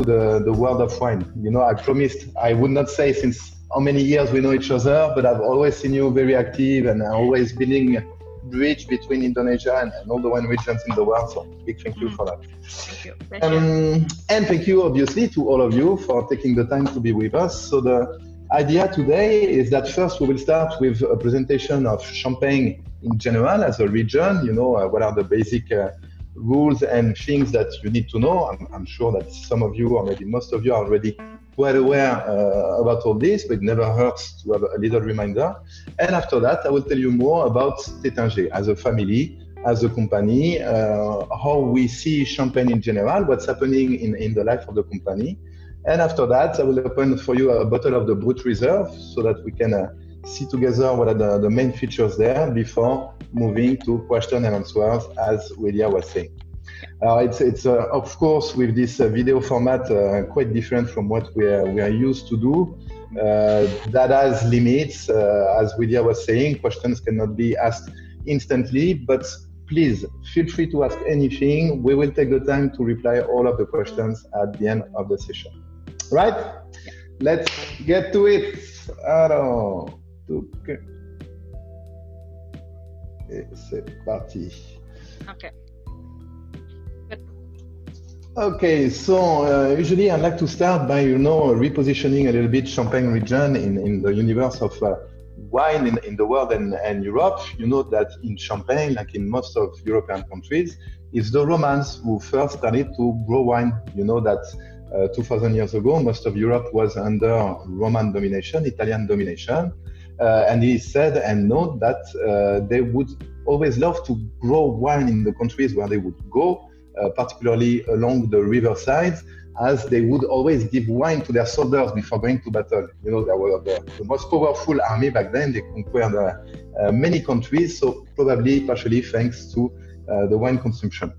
to the, the world of wine. You know, I promised I would not say since how many years we know each other, but I've always seen you very active and always building bridge between Indonesia and, and, all the wine regions in the world. So big thank you for that. Thank you. Um, and thank you, obviously, to all of you for taking the time to be with us. So the idea today is that first we will start with a presentation of Champagne in general as a region. You know, uh, what are the basic uh, rules and things that you need to know. I'm, I'm, sure that some of you, or maybe most of you, are already quite aware uh, about all this, but it never hurts to have a little reminder. And after that, I will tell you more about Taittinger as a family, as a company, uh, how we see Champagne in general, what's happening in, in the life of the company. And after that, I will open for you a bottle of the Brut Reserve so that we can uh, see together what are the, the main features there before moving to question and answers, as Welia was saying. Uh, it's it's uh, of course with this uh, video format uh, quite different from what we are, we are used to do. Uh, that has limits, uh, as Welia was saying. Questions cannot be asked instantly, but please feel free to ask anything. We will take the time to reply all of the questions at the end of the session. Right? Let's get to it. Donc, et c'est parti. Okay. Okay, so uh, usually I like to start by you know repositioning a little bit Champagne region in, in the universe of uh, wine in, in the world and, and Europe. You know that in Champagne, like in most of European countries, it's the Romans who first started to grow wine. You know that uh, 2,000 years ago, most of Europe was under Roman domination, Italian domination. Uh, and he said and note that uh, they would always love to grow wine in the countries where they would go uh, particularly along the riverside, as they would always give wine to their soldiers before going to battle. You know, they were the, the most powerful army back then. They conquered uh, uh, many countries, so probably partially thanks to the wine consumption.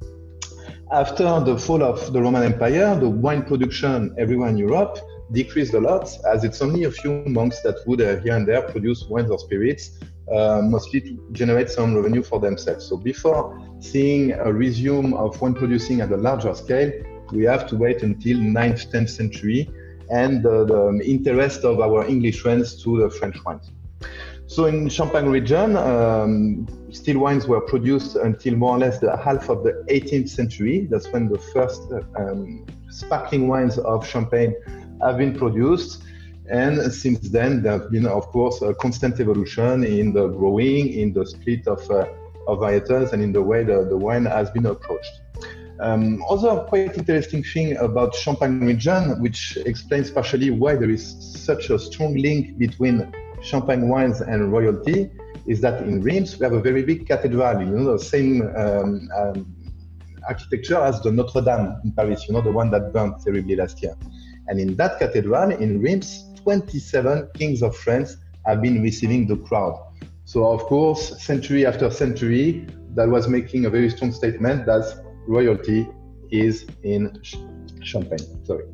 After the fall of the Roman Empire, the wine production everywhere in Europe decreased a lot, as it's only a few monks that would uh, here and there produce wines or spirits, uh, mostly to generate some revenue for themselves. So before seeing a resume of wine producing at a larger scale, we have to wait until 9th, 10th century and uh, the interest of our English friends to the French wines. So in Champagne region, um, still wines were produced until more or less the half of the 18th century. That's when the first um, sparkling wines of Champagne have been produced. And since then, there have been, of course, a constant evolution in the growing, in the split of uh, of varietals and in the way the, the wine has been approached. Um, other quite interesting thing about Champagne region, which explains partially why there is such a strong link between Champagne wines and royalty, is that in Reims we have a very big cathedral, you know, the same um, um, architecture as the Notre Dame in Paris, you know, the one that burned terribly last year. And in that cathedral in Reims, 27 kings of France have been receiving the crowd. So, of course, century after century, that was making a very strong statement that royalty is in Champagne. Sorry.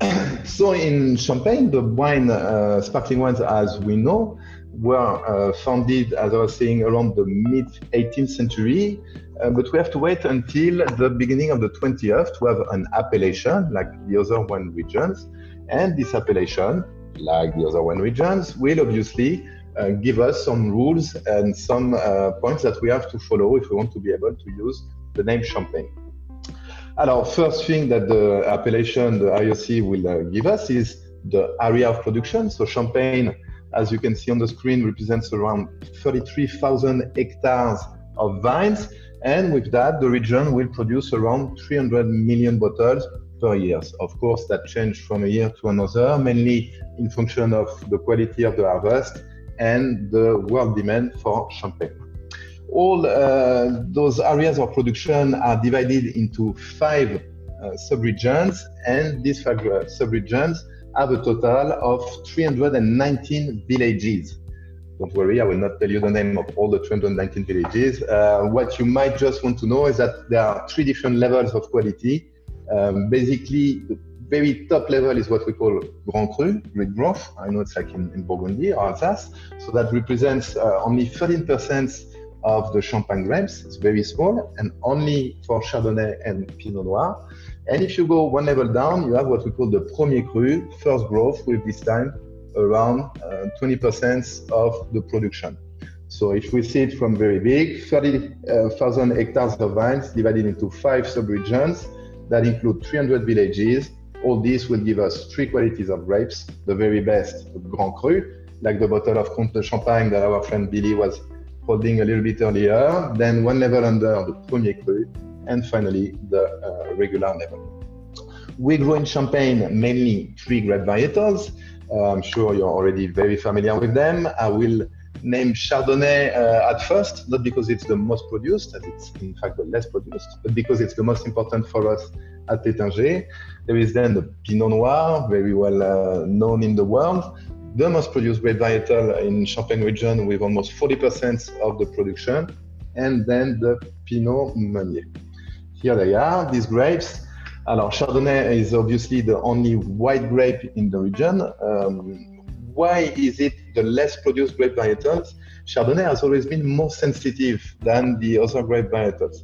so, in Champagne, the wine, uh, sparkling wines, as we know, were uh, founded, as I was saying, around the mid 18th century. Uh, but we have to wait until the beginning of the 20th to have an appellation like the other one regions. And this appellation, like the other one regions, will obviously uh, give us some rules and some uh, points that we have to follow if we want to be able to use the name Champagne. Alors, first thing that the appellation, the AOC will uh, give us is the area of production. So Champagne, as you can see on the screen, represents around 33,000 hectares of vines. And with that, the region will produce around 300 million bottles per year. Of course, that changed from a year to another, mainly in function of the quality of the harvest and the world demand for champagne. All uh, those areas of production are divided into five uh, subregions, and these five uh, subregions have a total of 319 villages. Don't worry, I will not tell you the name of all the 219 villages. Uh, what you might just want to know is that there are three different levels of quality. Um, basically, the very top level is what we call Grand Cru, Great Growth. I know it's like in, in Burgundy or Alsace. So that represents uh, only 13% of the Champagne grapes. It's very small and only for Chardonnay and Pinot Noir. And if you go one level down, you have what we call the Premier Cru, first growth, with this time around uh, 20% of the production. So if we see it from very big, 30,000 uh, hectares of vines divided into five sub-regions that include 300 villages. All this will give us three qualities of grapes. The very best, the Grand Cru, like the bottle of Comte de Champagne that our friend Billy was holding a little bit earlier. Then one level under the Premier Cru, and finally the uh, regular level. We grow in Champagne mainly three grape varietals. Uh, I'm sure you're already very familiar with them. I will name Chardonnay uh, at first, not because it's the most produced, as it's in fact the less produced, but because it's the most important for us at Taittinger. There is then the Pinot Noir, very well uh, known in the world, the most produced grape varietal in Champagne region with almost 40% of the production, and then the Pinot Meunier. Here they are, these grapes. Alors, Chardonnay is obviously the only white grape in the region. Um, why is it the less produced grape varietals? Chardonnay has always been more sensitive than the other grape varietals.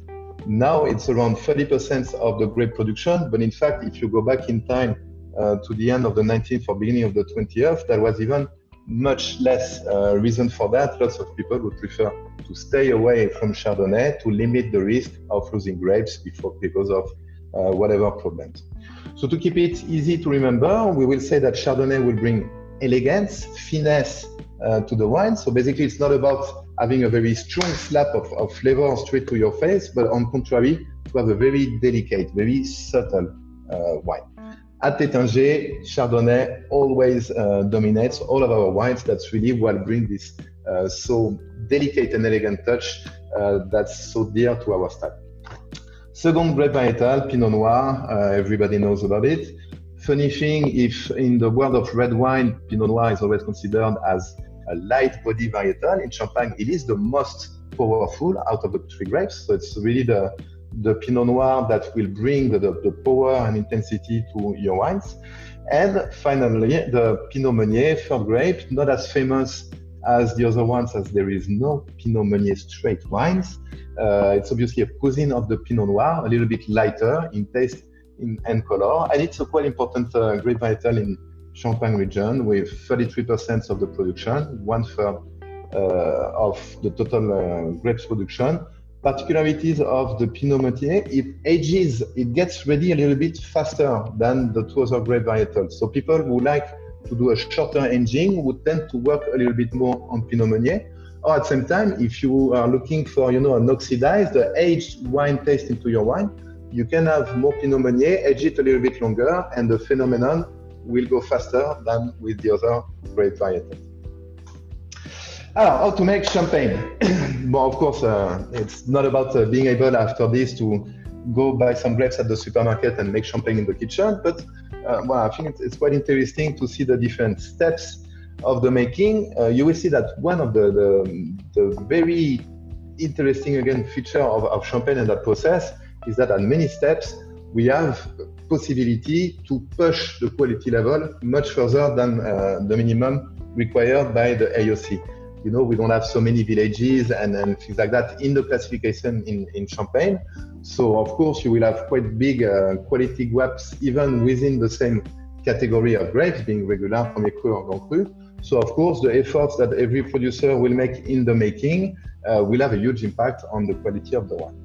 Now it's around 30% of the grape production, but in fact, if you go back in time uh, to the end of the 19th or beginning of the 20th, there was even much less uh, reason for that. Lots of people would prefer to stay away from Chardonnay to limit the risk of losing grapes before, because of uh, whatever problems. So to keep it easy to remember, we will say that Chardonnay will bring elegance, finesse uh, to the wine. So basically, it's not about having a very strong slap of, of flavor straight to your face, but on contrary, to have a very delicate, very subtle uh, wine. At Taittinger, Chardonnay always uh, dominates all of our wines. That's really what brings this uh, so delicate and elegant touch uh, that's so dear to our style. Second grape varietal, Pinot Noir, uh, everybody knows about it. Funny thing, if in the world of red wine, Pinot Noir is always considered as a light body varietal, in Champagne it is the most powerful out of the three grapes. So it's really the, the Pinot Noir that will bring the, the, power and intensity to your wines. And finally, the Pinot Meunier, third grape, not as famous as the other ones, as there is no Pinot Meunier straight wines. Uh, it's obviously a cousin of the Pinot Noir, a little bit lighter in taste in, and color. And it's a quite important uh, grape varietal in Champagne region with 33% of the production, one third uh, of the total uh, grapes production. Particularities of the Pinot Meunier, it ages, it gets ready a little bit faster than the two other grape varietals. So people who like to do a shorter aging would tend to work a little bit more on Pinot Meunier or at the same time, if you are looking for, you know, an oxidized, uh, aged wine taste into your wine, you can have more Pinot Meunier, age it a little bit longer, and the phenomenon will go faster than with the other grape varieties. Alors, how to make champagne? well, of course, uh, it's not about uh, being able after this to go buy some grapes at the supermarket and make champagne in the kitchen, but uh, well, I think it's, it's, quite interesting to see the different steps of the making, uh, you will see that one of the, the, the very interesting again feature of, of Champagne and that process is that at many steps we have possibility to push the quality level much further than uh, the minimum required by the AOC. You know, we don't have so many villages and, and things like that in the classification in, in Champagne. So of course you will have quite big uh, quality gaps even within the same category of grapes, being regular, premier cru or grand cru. So of course, the efforts that every producer will make in the making uh, will have a huge impact on the quality of the wine.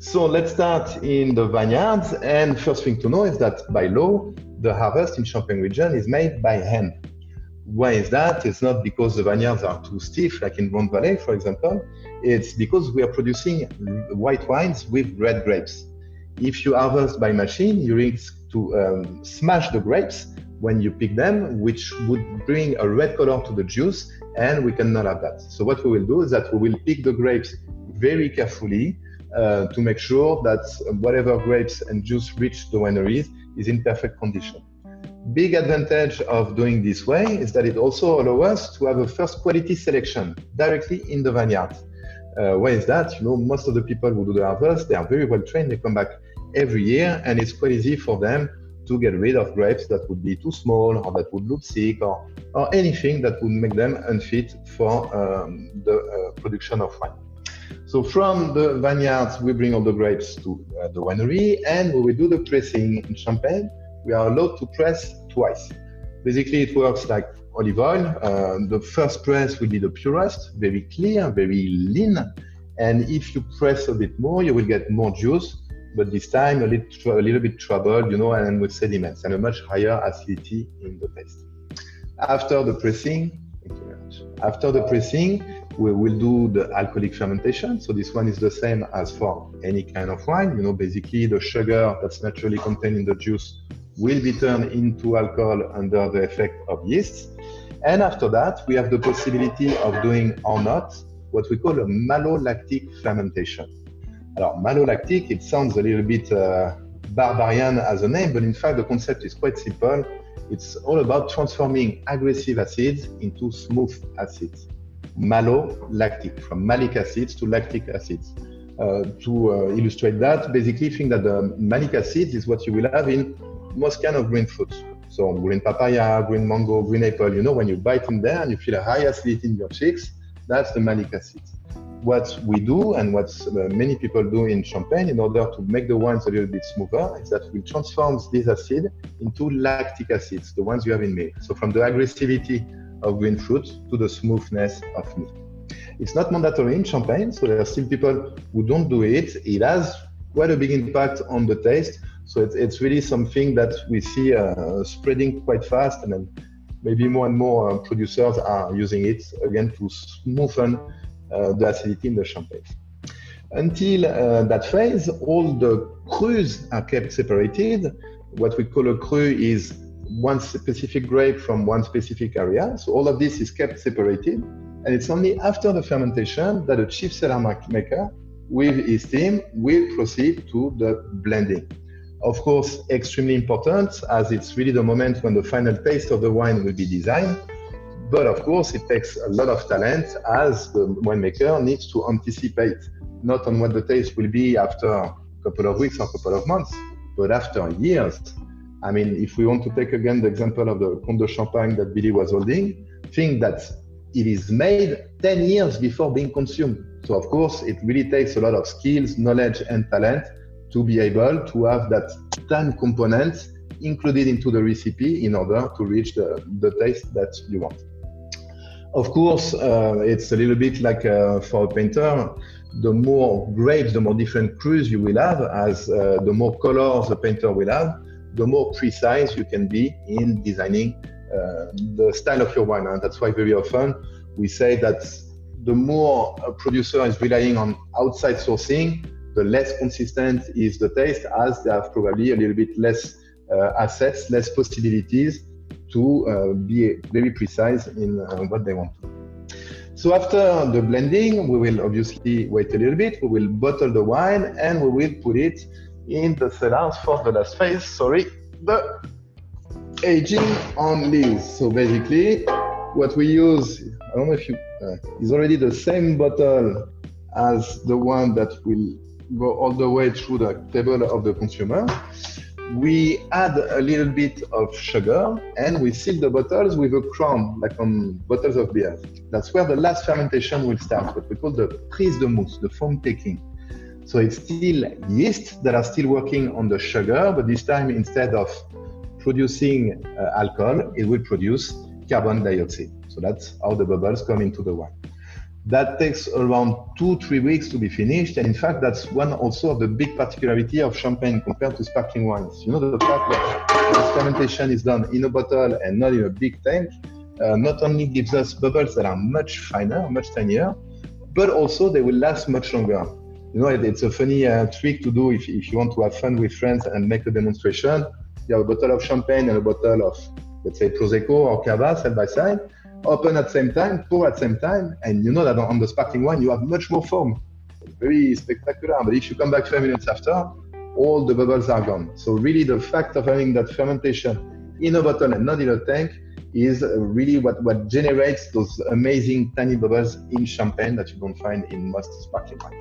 So let's start in the vineyards. And first thing to know is that by law, the harvest in Champagne region is made by hand. Why is that? It's not because the vineyards are too stiff, like in Rhone Valley, for example. It's because we are producing white wines with red grapes. If you harvest by machine, you risk to um, smash the grapes when you pick them, which would bring a red color to the juice, and we cannot have that. So what we will do is that we will pick the grapes very carefully uh, to make sure that whatever grapes and juice reach the wineries is in perfect condition. Big advantage of doing this way is that it also allows us to have a first quality selection directly in the vineyard. Uh, why is that? You know, most of the people who do the harvest, they are very well trained. They come back every year, and it's quite easy for them to get rid of grapes that would be too small or that would look sick or, or anything that would make them unfit for um, the uh, production of wine. So from the vineyards, we bring all the grapes to uh, the winery, and we will do the pressing in Champagne. We are allowed to press twice. Basically, it works like olive oil. Uh, the first press will be the purest, very clear, very lean. And if you press a bit more, you will get more juice, but this time a little, a little bit troubled, you know, and with sediments and a much higher acidity in the taste. After the pressing, after the pressing, we will do the alcoholic fermentation. So this one is the same as for any kind of wine. You know, basically the sugar that's naturally contained in the juice will be turned into alcohol under the effect of yeast. And after that, we have the possibility of doing or not what we call a malolactic fermentation. Alors, malolactic, it sounds a little bit uh, barbarian as a name, but in fact, the concept is quite simple. It's all about transforming aggressive acids into smooth acids. Malolactic, from malic acids to lactic acids. Uh, to uh, illustrate that, basically think that the malic acid is what you will have in most kind of green fruits. So green papaya, green mango, green apple, you know, when you bite in there and you feel a high acidity in your cheeks, that's the malic acid. What we do and what uh, many people do in Champagne in order to make the wines a little bit smoother is that we transform this acid into lactic acids, the ones you have in milk. So from the aggressivity of green fruit to the smoothness of milk. It's not mandatory in Champagne, so there are still people who don't do it. It has quite a big impact on the taste, so it's, it's really something that we see uh, spreading quite fast, and then maybe more and more uh, producers are using it again to smoothen uh, the acidity in the champagne. Until uh, that phase, all the crus are kept separated. What we call a cru is one specific grape from one specific area. So all of this is kept separated. And it's only after the fermentation that a chief cellar maker with his team will proceed to the blending of course, extremely important as it's really the moment when the final taste of the wine will be designed. But of course, it takes a lot of talent as the winemaker needs to anticipate not on what the taste will be after a couple of weeks or a couple of months, but after years. I mean, if we want to take again the example of the Comte de Champagne that Billy was holding, think that it is made 10 years before being consumed. So, of course, it really takes a lot of skills, knowledge, and talent to be able to have that time component included into the recipe in order to reach the, the taste that you want. Of course, uh, it's a little bit like uh, for a painter, the more grapes, the more different crus you will have, as uh, the more colors the painter will have, the more precise you can be in designing uh, the style of your wine. And that's why very often we say that the more a producer is relying on outside sourcing, the less consistent is the taste as they have probably a little bit less uh, assets, less possibilities to uh, be very precise in uh, what they want. to. So after the blending, we will obviously wait a little bit. We will bottle the wine and we will put it in the cellars for the last phase. Sorry, the aging on lees. So basically, what we use, I don't know if you, uh, is already the same bottle as the one that will go all the way through the table of the consumer. We add a little bit of sugar and we seal the bottles with a crown, like on bottles of beer. That's where the last fermentation will start, what we call the prise de mousse, the foam taking. So it's still yeast that are still working on the sugar, but this time instead of producing uh, alcohol, it will produce carbon dioxide. So that's how the bubbles come into the wine. That takes around two, three weeks to be finished. And in fact, that's one also of the big particularity of champagne compared to sparkling wines. You know, the fact that the fermentation is done in a bottle and not in a big tank uh, not only gives us bubbles that are much finer, much tinier, but also they will last much longer. You know, it's a funny uh, trick to do if, if you want to have fun with friends and make a demonstration. You have a bottle of champagne and a bottle of, let's say, Prosecco or Cava side by side open at the same time, pour at the same time, and you know that on the sparkling wine you have much more foam. It's Very spectacular. But if you come back five minutes after, all the bubbles are gone. So really, the fact of having that fermentation in a bottle and not in a tank is really what, what generates those amazing tiny bubbles in champagne that you don't find in most sparkling wines.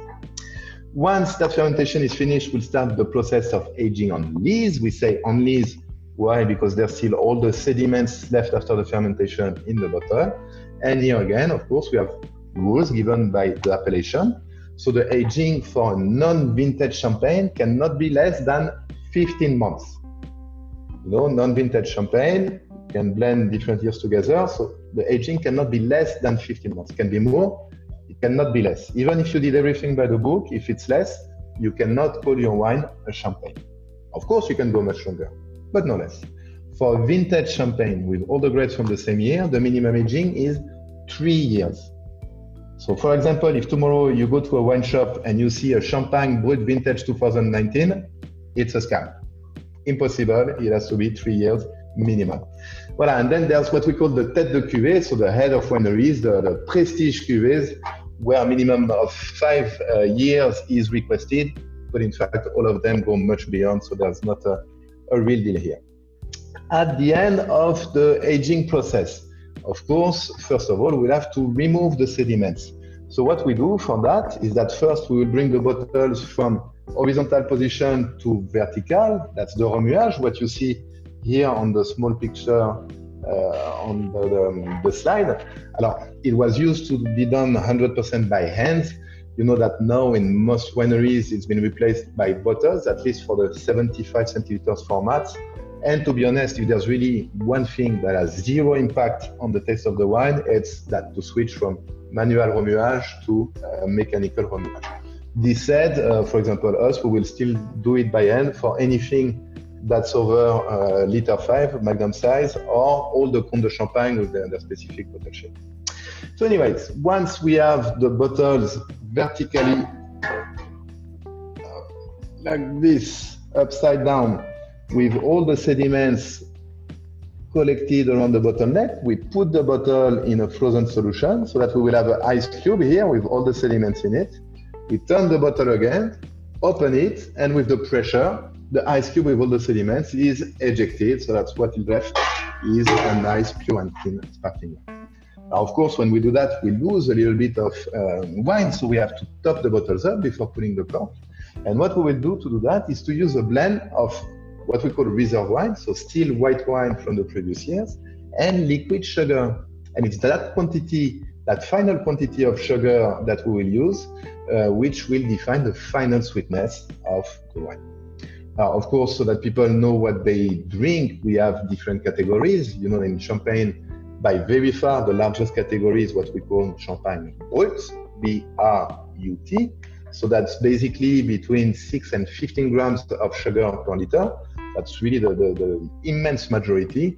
Once that fermentation is finished, we'll start the process of aging on lees. We say on lees why? Because there's still all the sediments left after the fermentation in the bottle. And here again, of course, we have rules given by the appellation. So the aging for non-vintage champagne cannot be less than 15 months. You know, non-vintage champagne can blend different years together, so the aging cannot be less than 15 months. It can be more, it cannot be less. Even if you did everything by the book, if it's less, you cannot call your wine a champagne. Of course, you can go much longer, but no less. For vintage champagne with all the grapes from the same year, the minimum aging is three years. So, for example, if tomorrow you go to a wine shop and you see a Champagne Brut Vintage 2019, it's a scam. Impossible. It has to be three years minimum. Voilà, and then there's what we call the tête de cuvée, so the head of wineries, the, the prestige cuvées, where a minimum of five uh, years is requested, but in fact, all of them go much beyond, so there's not a, a real deal here. At the end of the aging process, of course, first of all, we'll have to remove the sediments. So what we do for that is that first we will bring the bottles from horizontal position to vertical. That's the remuage, what you see here on the small picture on the, the, the, slide. Alors, it was used to be done 100% by hand. You know that now in most wineries it's been replaced by bottles, at least for the 75 centiliters format. And to be honest, if there's really one thing that has zero impact on the taste of the wine, it's that to switch from manual remuage to uh, mechanical remuage. This said, uh, for example, us, we will still do it by hand for anything that's over uh, liter 5 magnum size or all the Comte de Champagne with their, their specific bottle shape. So anyways, once we have the bottles vertically uh, like this, upside down, with all the sediments collected around the bottleneck, we put the bottle in a frozen solution so that we will have an ice cube here with all the sediments in it. We turn the bottle again, open it, and with the pressure, the ice cube with all the sediments is ejected. So that's what is left is a nice pure and clean sparkling wine. Now, of course, when we do that, we lose a little bit of um, wine, so we have to top the bottles up before putting the cork. And what we will do to do that is to use a blend of what we call reserve wine, so still white wine from the previous years, and liquid sugar. And it's that quantity, that final quantity of sugar that we will use, uh, which will define the final sweetness of the wine. Of course, so that people know what they drink, we have different categories. You know, in Champagne, by very far, the largest category is what we call Champagne Brut, B-R-U-T. So that's basically between 6 and 15 grams of sugar per liter. That's really the, the, the immense majority.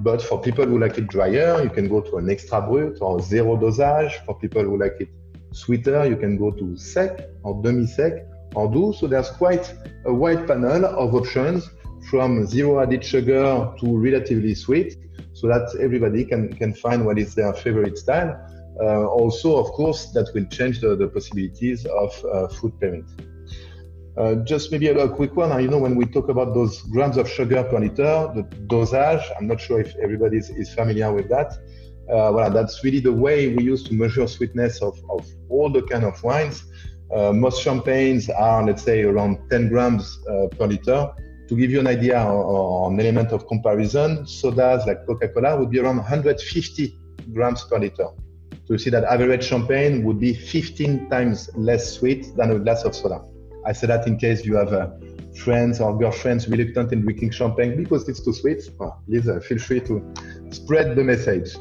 But for people who like it drier, you can go to an extra brut or zero dosage. For people who like it sweeter, you can go to sec or demi-sec or do. So there's quite a wide panel of options from zero added sugar to relatively sweet so that everybody can, can find what is their favorite style. Uh, also, of course, that will change the, the possibilities of uh, food pairing. Uh, just maybe a, a, quick one. You know, when we talk about those grams of sugar per liter, the dosage, I'm not sure if everybody is, familiar with that. Uh, well, that's really the way we use to measure sweetness of, of all the kind of wines. Uh, most champagnes are, let's say, around 10 grams uh, per liter. To give you an idea or, an element of comparison, sodas like Coca-Cola would be around 150 grams per liter. So you see that average champagne would be 15 times less sweet than a glass of soda. I say that in case you have uh, friends or girlfriends reluctant in drinking champagne because it's too sweet. Please uh, feel free to spread the message.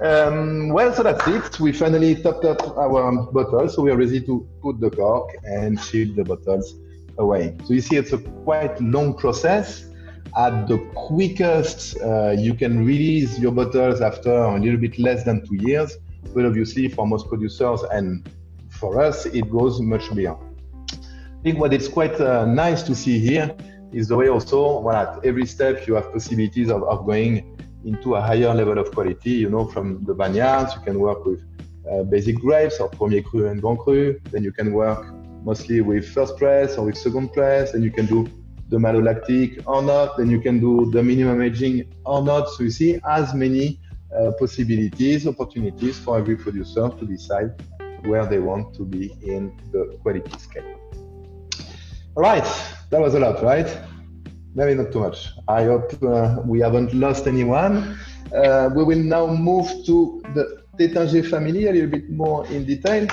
Um, well, so that's it. We finally topped up our bottles, so we are ready to put the cork and chill the bottles away. So you see, it's a quite long process. At the quickest, uh, you can release your bottles after a little bit less than two years. But obviously, for most producers and for us, it goes much beyond. I think what is quite uh, nice to see here is the way also, well, at every step, you have possibilities of, of going into a higher level of quality. You know, from the vineyards, you can work with uh, basic grapes or Premier Cru and Grand Cru. Then you can work mostly with first press or with second press. Then you can do the malolactic or not. Then you can do the minimum aging or not. So you see as many uh, possibilities, opportunities for every producer to decide where they want to be in the quality scale. All right, that was a lot, right? Maybe not too much. I hope uh, we haven't lost anyone. Uh, we will now move to the Taittinger family a little bit more in detail.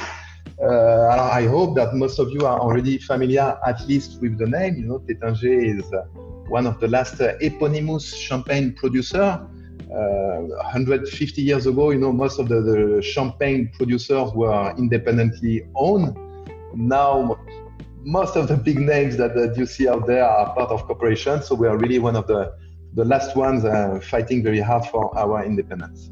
Uh, I hope that most of you are already familiar, at least with the name. You know, Taittinger is uh, one of the last uh, eponymous champagne producer. 150 years ago, you know, most of the, the champagne producers were independently owned. Now, most of the big names that, that, you see out there are part of corporations. So we are really one of the, the last ones uh, fighting very hard for our independence.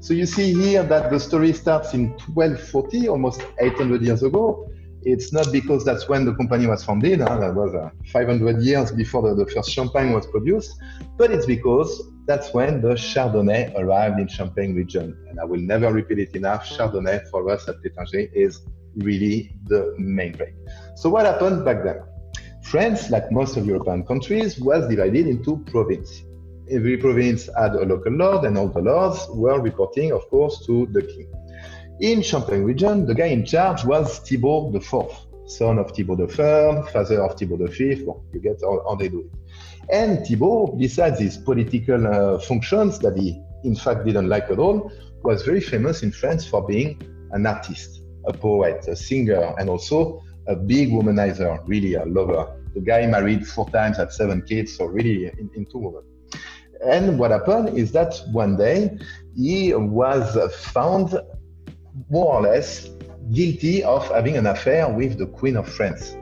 So you see here that the story starts in 1240, almost 800 years ago. It's not because that's when the company was founded, huh? that was uh, 500 years before the, the, first champagne was produced, but it's because that's when the Chardonnay arrived in Champagne region. And I will never repeat it enough, Chardonnay for us at Taittinger is really the main break. So what happened back then? France, like most of European countries, was divided into provinces. Every province had a local lord, and all the lords were reporting, of course, to the king. In Champagne region, the guy in charge was Thibaut IV, son of Thibaut III, father of Thibaut V. Well, you get how, they do it. And Thibaut, besides his political uh, functions that he in fact didn't like at all, was very famous in France for being an artist, a poet, a singer, and also a big womanizer, really a lover. The guy married four times, had seven kids, so really in, into women. And what happened is that one day he was found more or less guilty of having an affair with the Queen of France.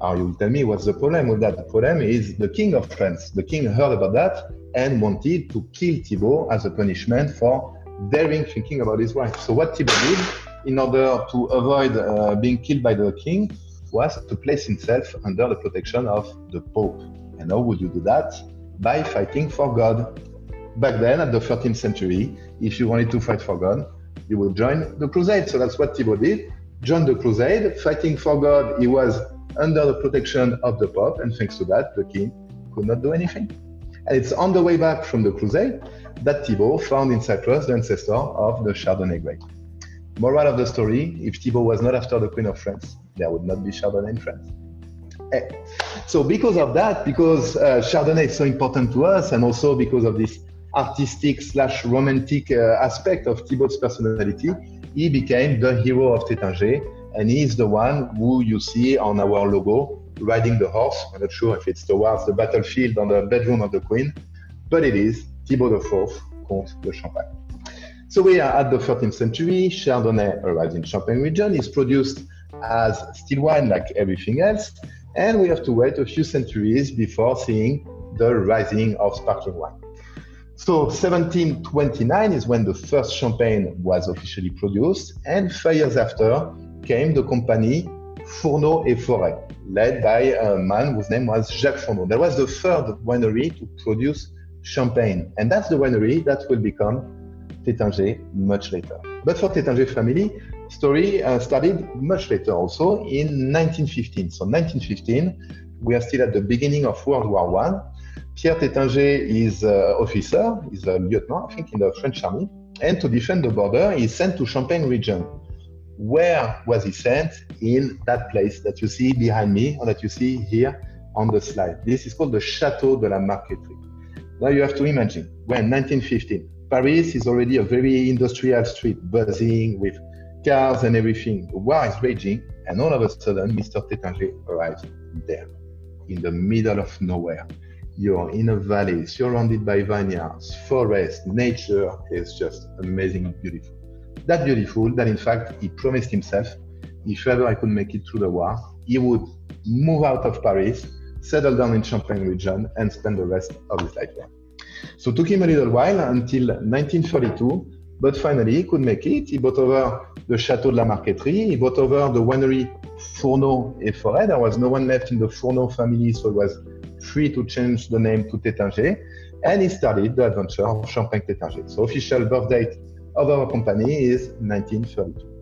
Now you tell me what's the problem with that? The problem is the King of France. The King heard about that and wanted to kill Thibaut as a punishment for daring thinking about his wife. So what Thibaut did in order to avoid uh, being killed by the king was to place himself under the protection of the Pope. And how would you do that? By fighting for God. Back then, at the 13th century, if you wanted to fight for God, you would join the crusade. So that's what Thibaut did. Joined the crusade, fighting for God. He was under the protection of the Pope, and thanks to that, the king could not do anything. And it's on the way back from the crusade that Thibaut found in Cyprus the ancestor of the Chardonnay grape. Moral of the story, if Thibaut was not after the Queen of France, there would not be Chardonnay in France. Eh. So because of that, because uh, Chardonnay is so important to us, and also because of this artistic slash romantic uh, aspect of Thibaut's personality, he became the hero of Taittinger, and he's the one who you see on our logo riding the horse. I'm not sure if it's towards the battlefield or the bedroom of the Queen, but it is Thibaut IV, Comte de Champagne. So we are at the 13th century. Chardonnay arrives in Champagne region. It's produced as still wine like everything else. And we have to wait a few centuries before seeing the rising of sparkling wine. So 1729 is when the first champagne was officially produced. And five years after came the company Fourneaux et Forêt, led by a man whose name was Jacques Fourneaux. That was the third winery to produce champagne. And that's the winery that will become Taittinger much later. But for Taittinger family, story uh, started much later also in 1915. So 1915, we are still at the beginning of World War One. Pierre Taittinger is an uh, officer, he's a lieutenant, I think, in the French army. And to defend the border, he's sent to Champagne region. Where was he sent? In that place that you see behind me, or that you see here on the slide. This is called the Château de la Marqueterie. Now you have to imagine, when 1915, Paris is already a very industrial street, buzzing with cars and everything. The war is raging, and all of a sudden, Mr. Taittinger arrives there, in the middle of nowhere. You're in a valley surrounded by vineyards, forest, nature is just amazing, beautiful. That beautiful that, in fact, he promised himself if ever I could make it through the war, he would move out of Paris, settle down in Champagne region, and spend the rest of his life there. So it took him a little while until 1932, but finally he could make it. He bought over the Château de la Marqueterie, he bought over the winery Fourneaux et Forêt. There was no one left in the Fourneaux family, so it was free to change the name to Taittinger. And he started the adventure of Champagne Taittinger. So official birth date of our company is 1932.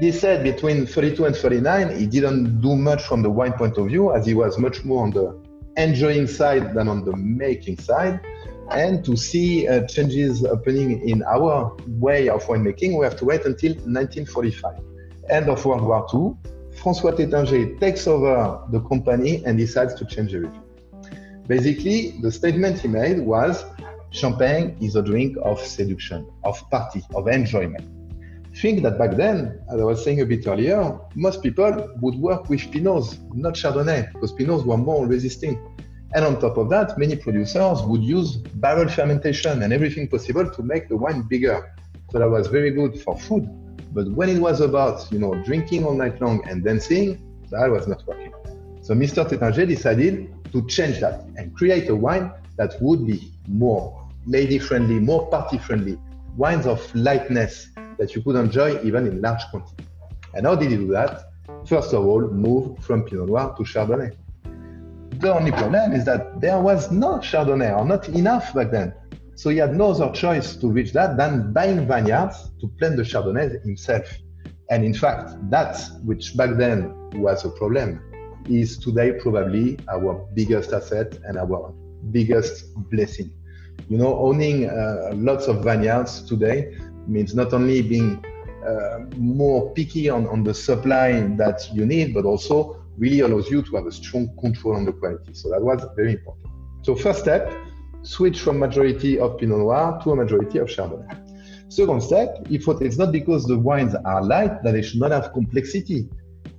This said, between 32 and 39, he didn't do much from the wine point of view, as he was much more on the enjoying side than on the making side. And to see uh, changes happening in our way of winemaking, we have to wait until 1945, end of World War II. François Taittinger takes over the company and decides to change everything. Basically, the statement he made was champagne is a drink of seduction, of party, of enjoyment. Think that back then, as I was saying a bit earlier, most people would work with Pinots, not Chardonnay, because Pinots were more resisting. And on top of that, many producers would use barrel fermentation and everything possible to make the wine bigger. So that was very good for food. But when it was about, you know, drinking all night long and dancing, that was not working. So Mr. Taittinger decided to change that and create a wine that would be more lady friendly, more party friendly, wines of lightness that you could enjoy even in large quantity. And how did he do that? First of all, move from Pinot Noir to Chardonnay. The only problem is that there was no Chardonnay or not enough back then. So he had no other choice to reach that than buying vineyards to plant the Chardonnay himself. And in fact, that, which back then was a problem, is today probably our biggest asset and our biggest blessing. You know, owning uh, lots of vineyards today means not only being uh, more picky on, on the supply that you need, but also really allows you to have a strong control on the quality. So that was very important. So first step, switch from majority of Pinot Noir to a majority of Chardonnay. Second step, thought it's not because the wines are light that they should not have complexity.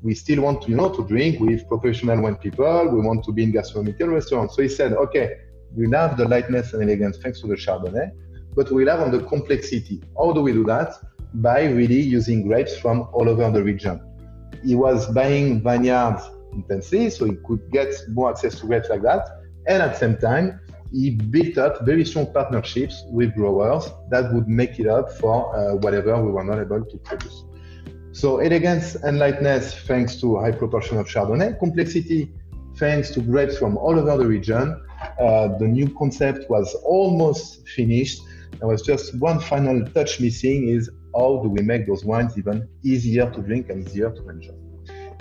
We still want to, you know, to drink with professional wine people. We want to be in gastronomical restaurants. So he said, okay, we'll have the lightness and elegance thanks to the Chardonnay, but we'll have on the complexity. How do we do that? By really using grapes from all over the region. He was buying vineyards intensely, so he could get more access to grapes like that. And at the same time, he built up very strong partnerships with growers that would make it up for uh, whatever we were not able to produce. So elegance and lightness thanks to high proportion of Chardonnay, complexity thanks to grapes from all over the region. Uh, the new concept was almost finished. There was just one final touch missing is how do we make those wines even easier to drink and easier to enjoy.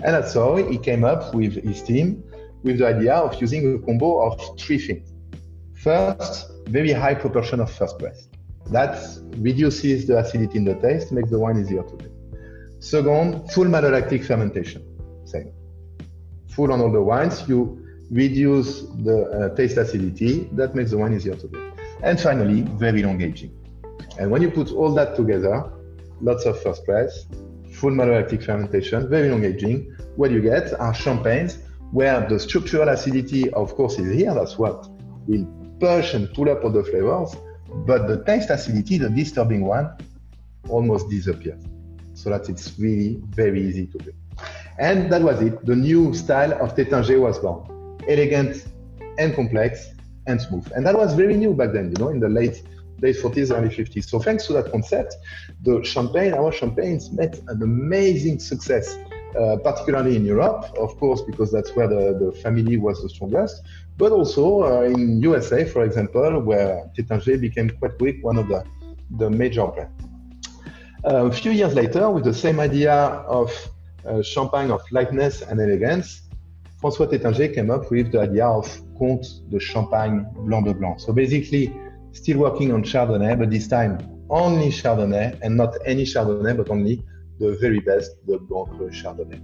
And that's how he came up with his team with the idea of using a combo of three things. First, very high proportion of first press. That reduces the acidity in the taste, makes the wine easier to drink. Second, full malolactic fermentation. Same. Full on all the wines, you reduce the uh, taste acidity. That makes the wine easier to drink. And finally, very long aging. And when you put all that together, lots of first press, full malolactic fermentation, very long aging, what you get are champagnes where the structural acidity, of course, is here. That's what will push and pull up all the flavors, but the taste acidity, the disturbing one, almost disappears. So that it's really very easy to do. And that was it. The new style of Taittinger was born. Elegant and complex and smooth. And that was very new back then, you know, in the late late 40s, early 50s. So thanks to that concept, the champagne, our champagnes met an amazing success. Uh, particularly in Europe, of course, because that's where the, the family was the strongest, but also uh, in USA, for example, where Taittinger became quite quick one of the, the major brands. A few years later, with the same idea of uh, champagne of lightness and elegance, François Taittinger came up with the idea of Comte de Champagne Blanc de Blanc. So basically, still working on Chardonnay, but this time only Chardonnay and not any Chardonnay, but only the very best, the Blanc Chardonnay.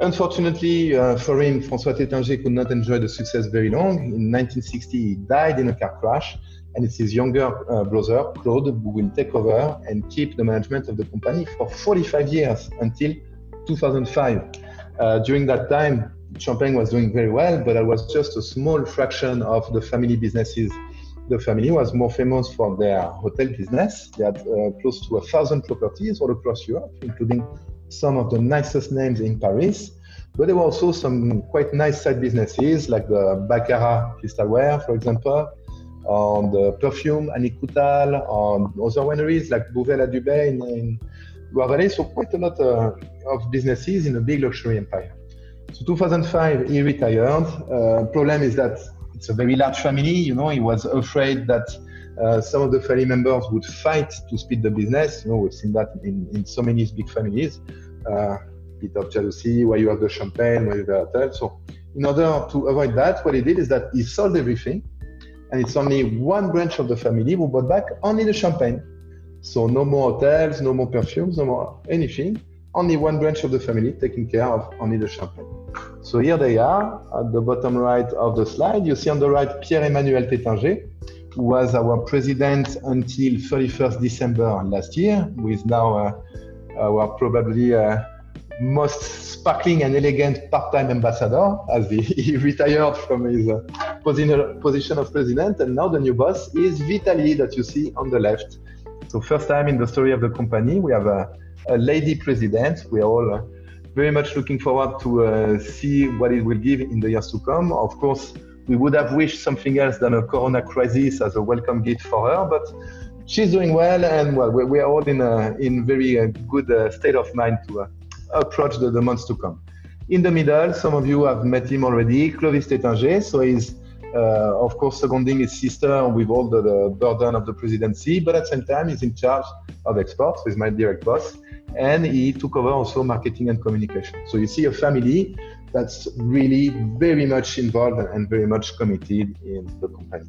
Unfortunately uh, for him, François Taittinger could not enjoy the success very long. In 1960, he died in a car crash, and it's his younger uh, brother, Claude, who will take over and keep the management of the company for 45 years until 2005. Uh, during that time, Champagne was doing very well, but that was just a small fraction of the family businesses. The family was more famous for their hotel business. They had uh, close to a thousand properties all across Europe, including some of the nicest names in Paris. But there were also some quite nice side businesses like the Baccarat Crystalware, for example, on the perfume Annick Goutal, on other wineries like Bouvet Ladubay in, in Loire Valley. So quite a lot uh, of businesses in a big luxury empire. So 2005, he retired. Uh, problem is that it's a very large family. You know, he was afraid that uh, some of the family members would fight to split the business. You know, we've seen that in, in so many big families. Uh, bit of jealousy, where you have the champagne, where you have the hotel. So, in order to avoid that, what he did is that he sold everything, and it's only one branch of the family who bought back only the champagne. So, no more hotels, no more perfumes, no more anything. Only one branch of the family taking care of only the champagne. So here they are at the bottom right of the slide. You see on the right Pierre-Emmanuel Taittinger, who was our president until 31st December last year, who is now uh, our probably uh, most sparkling and elegant part-time ambassador as he, he retired from his uh, position of president. And now the new boss is Vitalie that you see on the left. So first time in the story of the company, we have a lady president. We are all uh, very much looking forward to uh, see what it will give in the years to come. Of course, we would have wished something else than a corona crisis as a welcome gift for her, but she's doing well, and well, we, are all in a in very uh, good uh, state of mind to uh, approach the, the, months to come. In the middle, some of you have met him already, Clovis Taittinger. So he's uh, of course seconding his sister with all the, the, burden of the presidency, but at the same time he's in charge of exports. He's my direct boss, and he took over also marketing and communication. So you see a family that's really very much involved and very much committed in the company.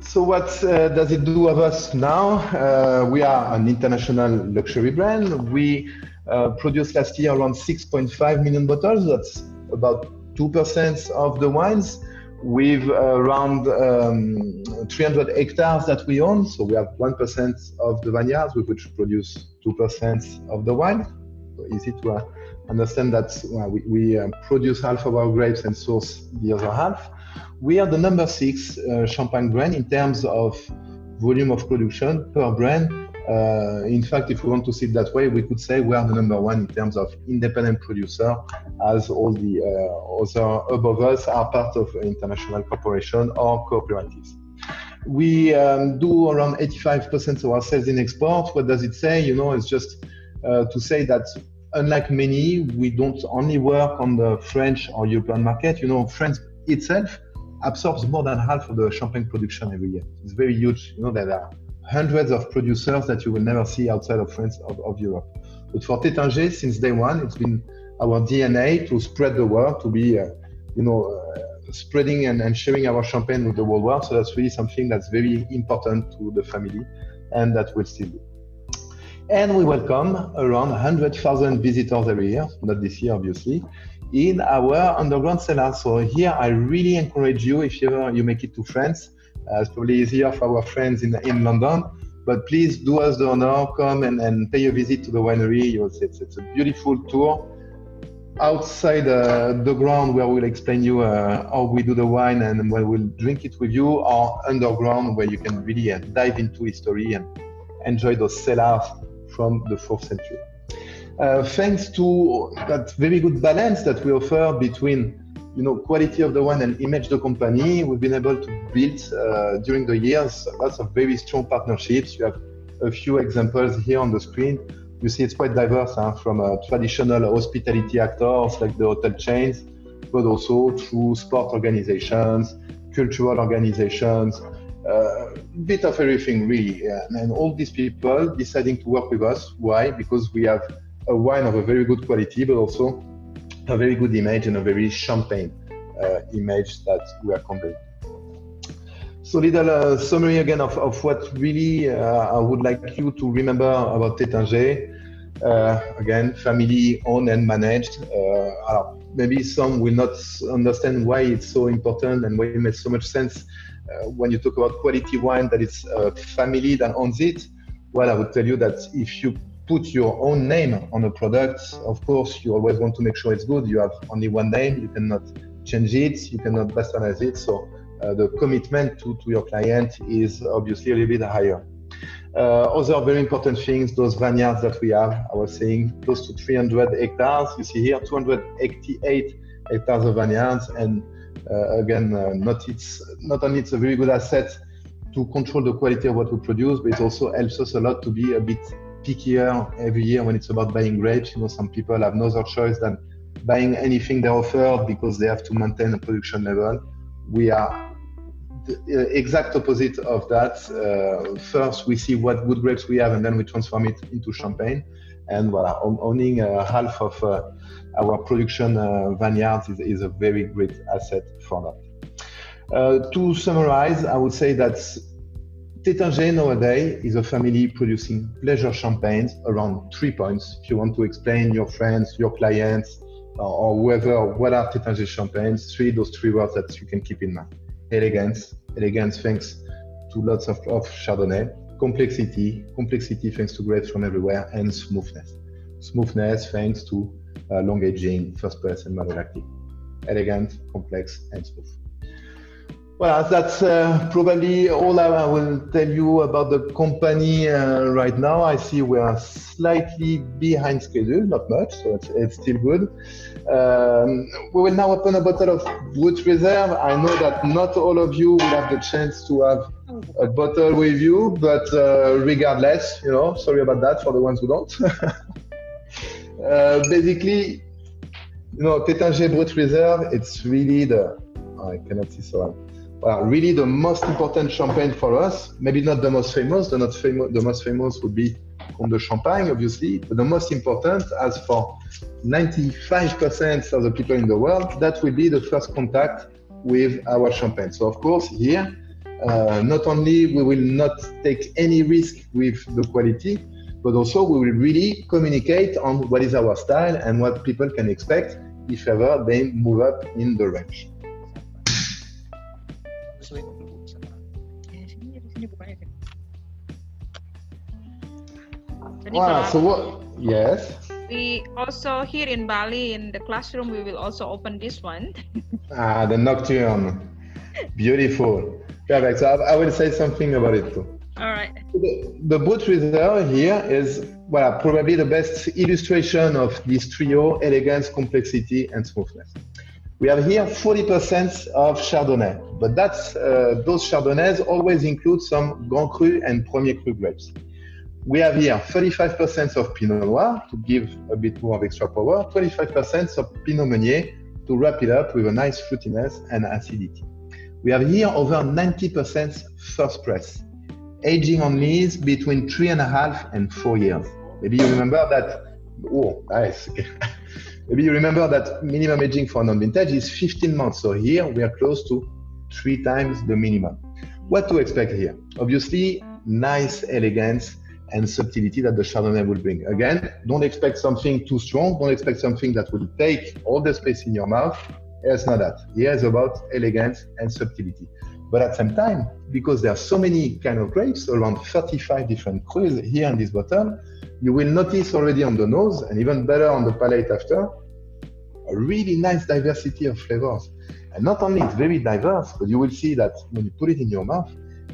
So what uh, does it do of us now? Uh, we are an international luxury brand. We uh, produced last year around 6.5 million bottles. That's about 2% of the wines with around um, 300 hectares that we own. So we have 1% of the vineyards which produce 2% of the wine So easy to uh, understand that we, we uh, produce half of our grapes and source the other half. We are the number six uh, champagne brand in terms of volume of production per brand. Uh, in fact, if we want to see it that way, we could say we are the number one in terms of independent producer, as all the uh, other above us are part of international corporation or cooperatives. We um, do around 85% of our sales in export. What does it say? You know, it's just uh, to say that unlike many, we don't only work on the French or European market. You know, France itself absorbs more than half of the champagne production every year. It's very huge. You know, there are hundreds of producers that you will never see outside of France of, of Europe. But for Taittinger, since day one, it's been our DNA to spread the word, to be, uh, you know, uh, spreading and, and, sharing our champagne with the whole world. So that's really something that's very important to the family and that we'll still do. And we welcome around 100,000 visitors every year, not this year, obviously, in our underground cellar. So here, I really encourage you, if ever you make it to France, it's probably easier for our friends in, in London, but please do us the honor, come and, and pay a visit to the winery. It's, it's a beautiful tour outside uh, the ground where we'll explain you uh, how we do the wine and where we'll drink it with you, or underground where you can really uh, dive into history and enjoy those cellars from the fourth century. Uh, thanks to that very good balance that we offer between you know quality of the wine and image the company. We've been able to build uh, during the years lots of very strong partnerships. You have a few examples here on the screen. You see it's quite diverse huh? from uh, traditional hospitality actors like the hotel chains but also through sport organizations cultural organizations uh, bit of everything really. And all these people deciding to work with us. Why? Because we have a wine of a very good quality but also a very good image and a very champagne uh, image that we are conveying so little uh, summary again of, of what really uh, i would like you to remember about Taittinger. Uh, again family owned and managed uh, maybe some will not understand why it's so important and why it makes so much sense when you talk about quality wine, that it's a family that owns it. Well, I would tell you that if you put your own name on a product, of course, you always want to make sure it's good. You have only one name, you cannot change it, you cannot bastardize it. So uh, the commitment to, to your client is obviously a little bit higher. Uh, other very important things, those vineyards that we have, I was saying close to 300 hectares. You see here 288 hectares of vineyards and uh, again, uh, not it's not only it's a very good asset to control the quality of what we produce, but it also helps us a lot to be a bit pickier every year when it's about buying grapes. You know, some people have no other choice than buying anything they offer because they have to maintain a production level. We are the exact opposite of that. Uh, first, we see what good grapes we have, and then we transform it into champagne. And voilà, owning uh, half of uh, our production uh, vineyards is, is, a very great asset for that. Uh, to summarize, I would say that Taittinger nowadays is a family producing pleasure champagnes around three points. If you want to explain your friends, your clients, or whoever what are Taittinger champagnes, three those three words that you can keep in mind. elegance, elegance thanks to lots of, of Chardonnay, complexity, complexity thanks to grapes from everywhere, and smoothness. Smoothness thanks to uh, long aging, first press, and malolactic. Elegant, complex, and smooth. Well, that's uh, probably all I will tell you about the company uh, right now. I see we are slightly behind schedule, not much, so it's, it's still good. Um, we will now open a bottle of Brut Reserve. I know that not all of you will have the chance to have a bottle with you, but uh, regardless, you know, sorry about that for the ones who don't. Uh, basically, you know, Taittinger Brut Reserve, it's really the, I cannot see so well, really the most important champagne for us. Maybe not the most famous. The not. The most famous would be Comtes de Champagne, obviously. But the most important, as for 95% of the people in the world, that will be the first contact with our champagne. So of course, here, uh, not only we will not take any risk with the quality, but also we will really communicate on what is our style and what people can expect if ever they move up in the range. Wow, so what? Yes. We also here in Bali in the classroom we will also open this one. ah, the nocturne. Beautiful. Perfect. So I, I, will say something about it too. All right. The, the Brut Reserve here is well probably the best illustration of this trio: elegance, complexity, and smoothness. We have here 40% of Chardonnay, but that's uh, those Chardonnays always include some Grand Cru and Premier Cru grapes. We have here 35% of Pinot Noir to give a bit more of extra power, 25% of Pinot Meunier to wrap it up with a nice fruitiness and acidity. We have here over 90% first press, aging on lees between three and a half and four years. Maybe you remember that. Oh, nice. Maybe you remember that minimum aging for non-vintage is 15 months. So here we are close to three times the minimum. What to expect here? Obviously, nice elegance and subtlety that the Chardonnay will bring. Again, don't expect something too strong. Don't expect something that will take all the space in your mouth. It's not that. Is about elegance and subtlety. But at the same time, because there are so many kind of grapes, around 35 different crus here in this bottle, you will notice already on the nose, and even better on the palate after, a really nice diversity of flavors. And not only it's very diverse, but you will see that when you put it in your mouth,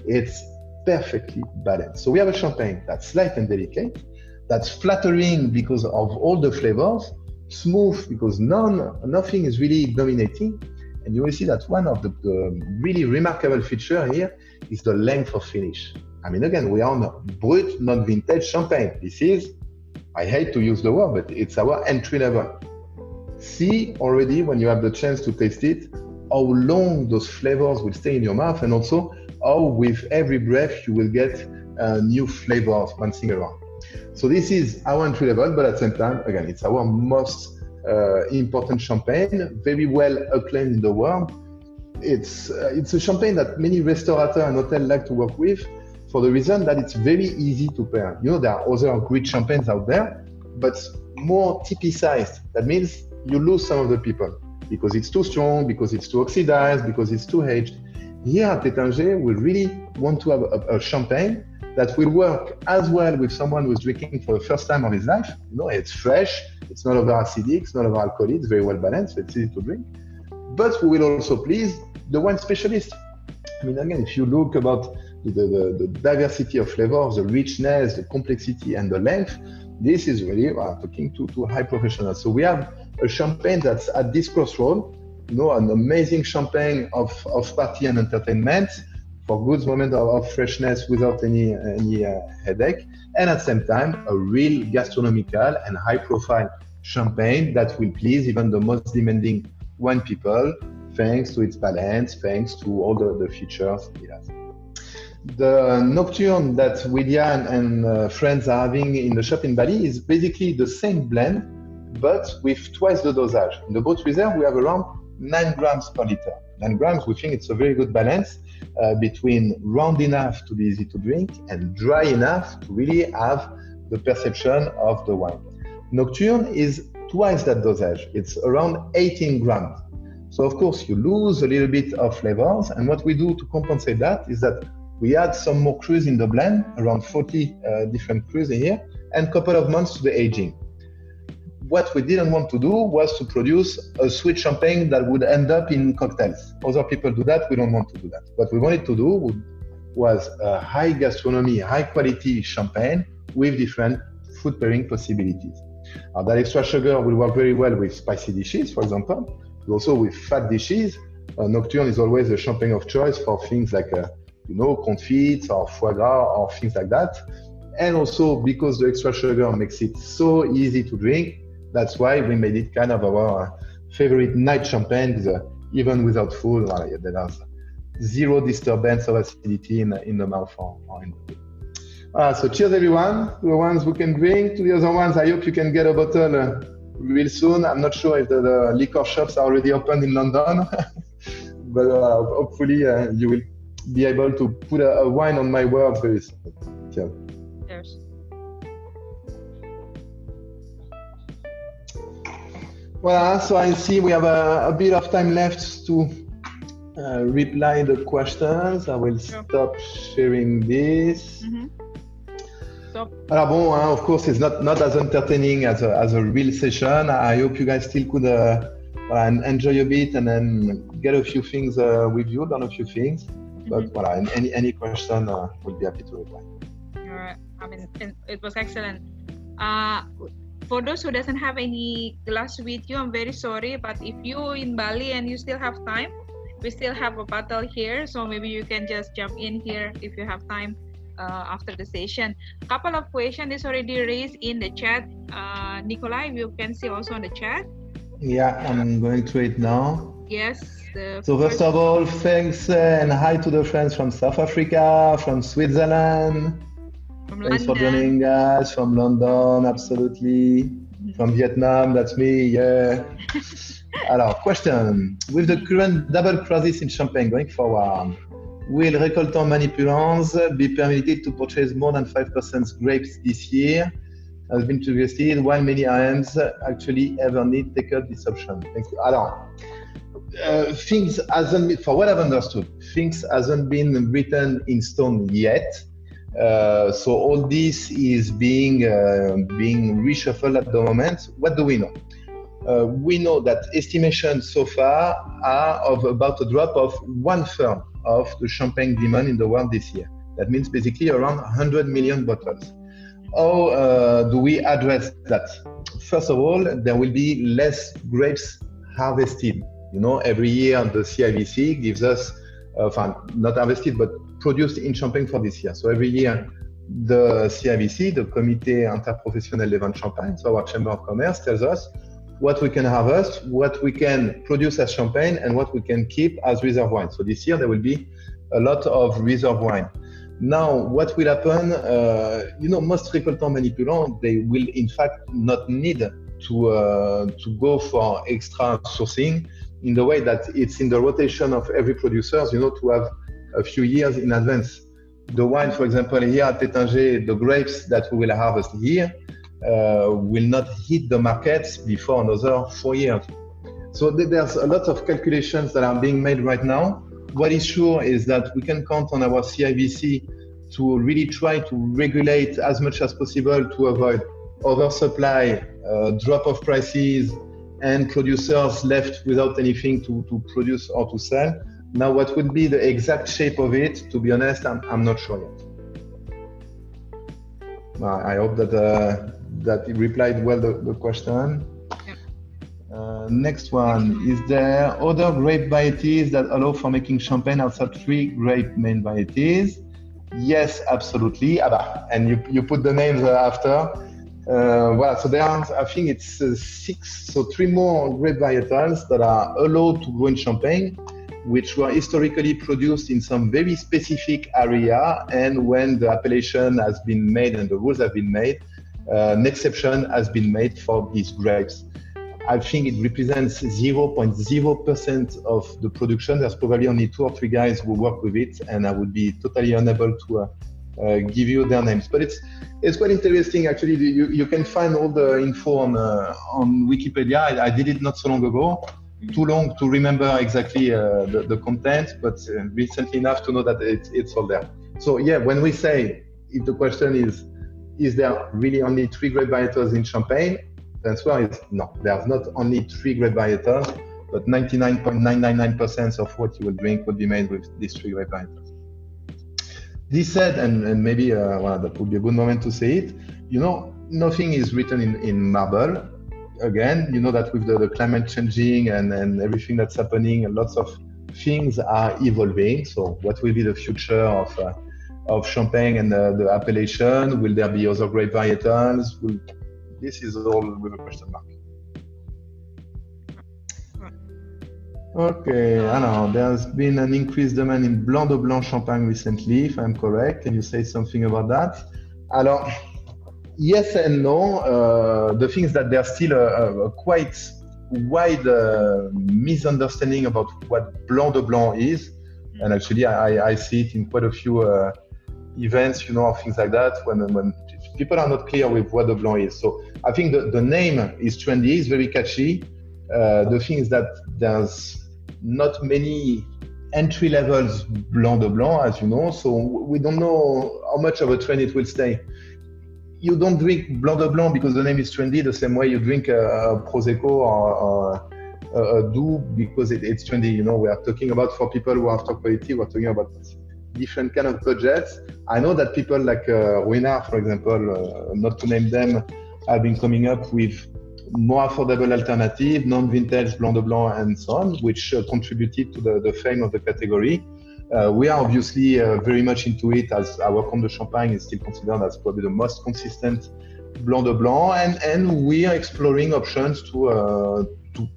it's perfectly balanced. So we have a champagne that's light and delicate, that's flattering because of all the flavors, smooth because none, nothing is really dominating. And you will see that one of the, the really remarkable feature here is the length of finish. I mean, again, we are on brut, not vintage champagne. This is, I hate to use the word, but it's our entry level. See already when you have the chance to taste it, how long those flavors will stay in your mouth and also how with every breath you will get a new flavor flavors bouncing around. So this is our entry level, but at the same time, again, it's our most uh, important champagne, very well acclaimed in the world. It's uh, it's a champagne that many restaurateurs and hotels like to work with for the reason that it's very easy to pair. You know, there are other great champagnes out there, but more typicized. That means you lose some of the people because it's too strong, because it's too oxidized, because it's too aged. Here at Taittinger, we really want to have a, a, champagne that will work as well with someone who's drinking for the first time of his life. You know, it's fresh, it's not over acidic, it's not over alcoholic, it's very well balanced, it's easy to drink. But we will also please the wine specialist. I mean, again, if you look about the, the, the diversity of flavors, the richness, the complexity, and the length, this is really uh, talking to, to high professionals. So we have a champagne that's at this crossroad you know, an amazing champagne of, of party and entertainment for good moment of, of freshness without any any uh, headache, and at the same time a real gastronomical and high profile champagne that will please even the most demanding wine people, thanks to its balance, thanks to all the, the features it has. The nocturne that William and uh, friends are having in the shop in Bali is basically the same blend, but with twice the dosage. In the Brut Reserve, we have around 9 grams per liter. 9 grams, we think it's a very good balance uh, between round enough to be easy to drink and dry enough to really have the perception of the wine. Nocturne is twice that dosage. It's around 18 grams. So of course you lose a little bit of flavors. And what we do to compensate that is that we add some more crus in the blend, around 40 uh, different crus in here, and a couple of months to the aging. What we didn't want to do was to produce a sweet champagne that would end up in cocktails. Other people do that. We don't want to do that. What we wanted to do was a high gastronomy, high quality champagne with different food pairing possibilities. Uh, that extra sugar will work very well with spicy dishes, for example, but also with fat dishes. Nocturne is always the champagne of choice for things like, uh, you know, confits or foie gras or things like that. And also because the extra sugar makes it so easy to drink, that's why we made it kind of our favorite night champagne, even without food. there's zero disturbance of acidity in, in the mouth or, or in the uh, so cheers everyone, to the ones who can drink, to the other ones, I hope you can get a bottle uh, real soon. I'm not sure if the, the, liquor shops are already open in London, but uh, hopefully uh, you will be able to put a, a, wine on my words very soon. Cheers. Well, so I see we have a, a bit of time left to uh, reply the questions. I will stop sharing this. Mm -hmm. Alors bon, hein, of course, it's not, not as entertaining as a, as a real session. I hope you guys still could uh, enjoy a bit and then get a few things uh, with you, learn a few things. Mm-hmm. But voilà, any, any question, uh, we'll be happy to reply. All right. I mean, it was excellent. Uh, for those who doesn't have any glass with you, I'm very sorry. But if you in Bali and you still have time, we still have a bottle here. So maybe you can just jump in here if you have time uh, after the session. A Couple of questions is already raised in the chat. Uh, Nikolai, you can see also on the chat. Yeah, I'm going to it now. Yes. So first of all, thanks uh, and hi to the friends from South Africa, from Switzerland. From thanks London. for joining us from London, absolutely. Mm-hmm. From Vietnam, that's me, yeah. Alors, question. With the current double crisis in Champagne going forward, Will Récoltant Manipulants be permitted to purchase more than 5% grapes this year? Has been suggested, while many IMs actually ever need take up this option. Thank you. Alors, uh, things hasn't, for what I've understood, things hasn't been written in stone yet. Uh, so all this is being uh, being reshuffled at the moment. What do we know? Uh, we know that estimations so far are of about a drop of one third of the champagne demand in the world this year. That means basically around 100 million bottles. How uh, do we address that? First of all, there will be less grapes harvested. You know, every year the CIVC gives us, uh, not harvested, but produced in Champagne for this year. So every year, the CIVC, the Comité Interprofessionnel des Ventes Champagne, so our Chamber of Commerce, tells us what we can harvest, what we can produce as champagne, and what we can keep as reserve wine. So this year there will be a lot of reserve wine. Now, what will happen? Uh, you know, most récoltants manipulants they will in fact not need to uh, to go for extra sourcing in the way that it's in the rotation of every producer. You know, to have a few years in advance. The wine, for example, here at Taittinger, the grapes that we will harvest here uh, will not hit the markets before another four years. So there's a lot of calculations that are being made right now. What is sure is that we can count on our CIVC to really try to regulate as much as possible to avoid oversupply, uh, drop of prices, and producers left without anything to, to produce or to sell. Now, what would be the exact shape of it, to be honest, I'm, I'm not sure yet. I hope that uh, that replied well the, the question. Uh, next one, is there other grape varieties that allow for making champagne outside three grape main varieties? Yes, absolutely. And you, you put the names after. Uh, well, so there are, I think it's uh, six, so three more grape varietals that are allowed to grow in Champagne, which were historically produced in some very specific area. And when the appellation has been made and the rules have been made, uh, an exception has been made for these grapes. I think it represents 0.0% of the production. There's probably only two or three guys who work with it, and I would be totally unable to uh, uh, give you their names. But it's it's quite interesting actually. You, you can find all the info on uh, on Wikipedia. I, I, did it not so long ago. Too long to remember exactly uh, the, the, content, but uh, recently enough to know that it's, it's all there. So yeah, when we say if the question is, is there really only three grape varietals in Champagne? The answer is no. There's not only three grape varietals, but 99.999% of what you will drink will be made with these three grape varietals. This said, and, and maybe uh, well, that would be a good moment to say it, you know, nothing is written in, in marble. Again, you know that with the, the climate changing and, and everything that's happening, lots of things are evolving. So, what will be the future of uh, of champagne and the, the, appellation? Will there be other grape varietals? Will, this is all with a question mark. Okay, I know there's been an increased demand in Blanc de Blanc Champagne recently, if I'm correct. Can you say something about that? Alors, yes and no. Uh, the thing is that there's still a, a quite wide uh, misunderstanding about what Blanc de Blanc is. And actually, I, I see it in quite a few uh, events, you know, or things like that, when, when people are not clear with what the Blanc is. So I think the, the name is trendy, it's very catchy. Uh, the thing is that there's not many entry levels Blanc de Blanc, as you know, so we don't know how much of a trend it will stay. You don't drink Blanc de Blanc because the name is trendy the same way you drink a, a Prosecco or, a, a Doux because it, it's trendy. You know, we are talking about for people who are top quality, we're talking about different kind of budgets. I know that people like uh, for example, uh, not to name them, have been coming up with more affordable alternative, non-vintage Blanc de Blanc and so on, which uh, contributed to the, the, fame of the category. Uh, we are obviously uh, very much into it as our Comtes de Champagne is still considered as probably the most consistent Blanc de Blanc, and, and we are exploring options to, uh, to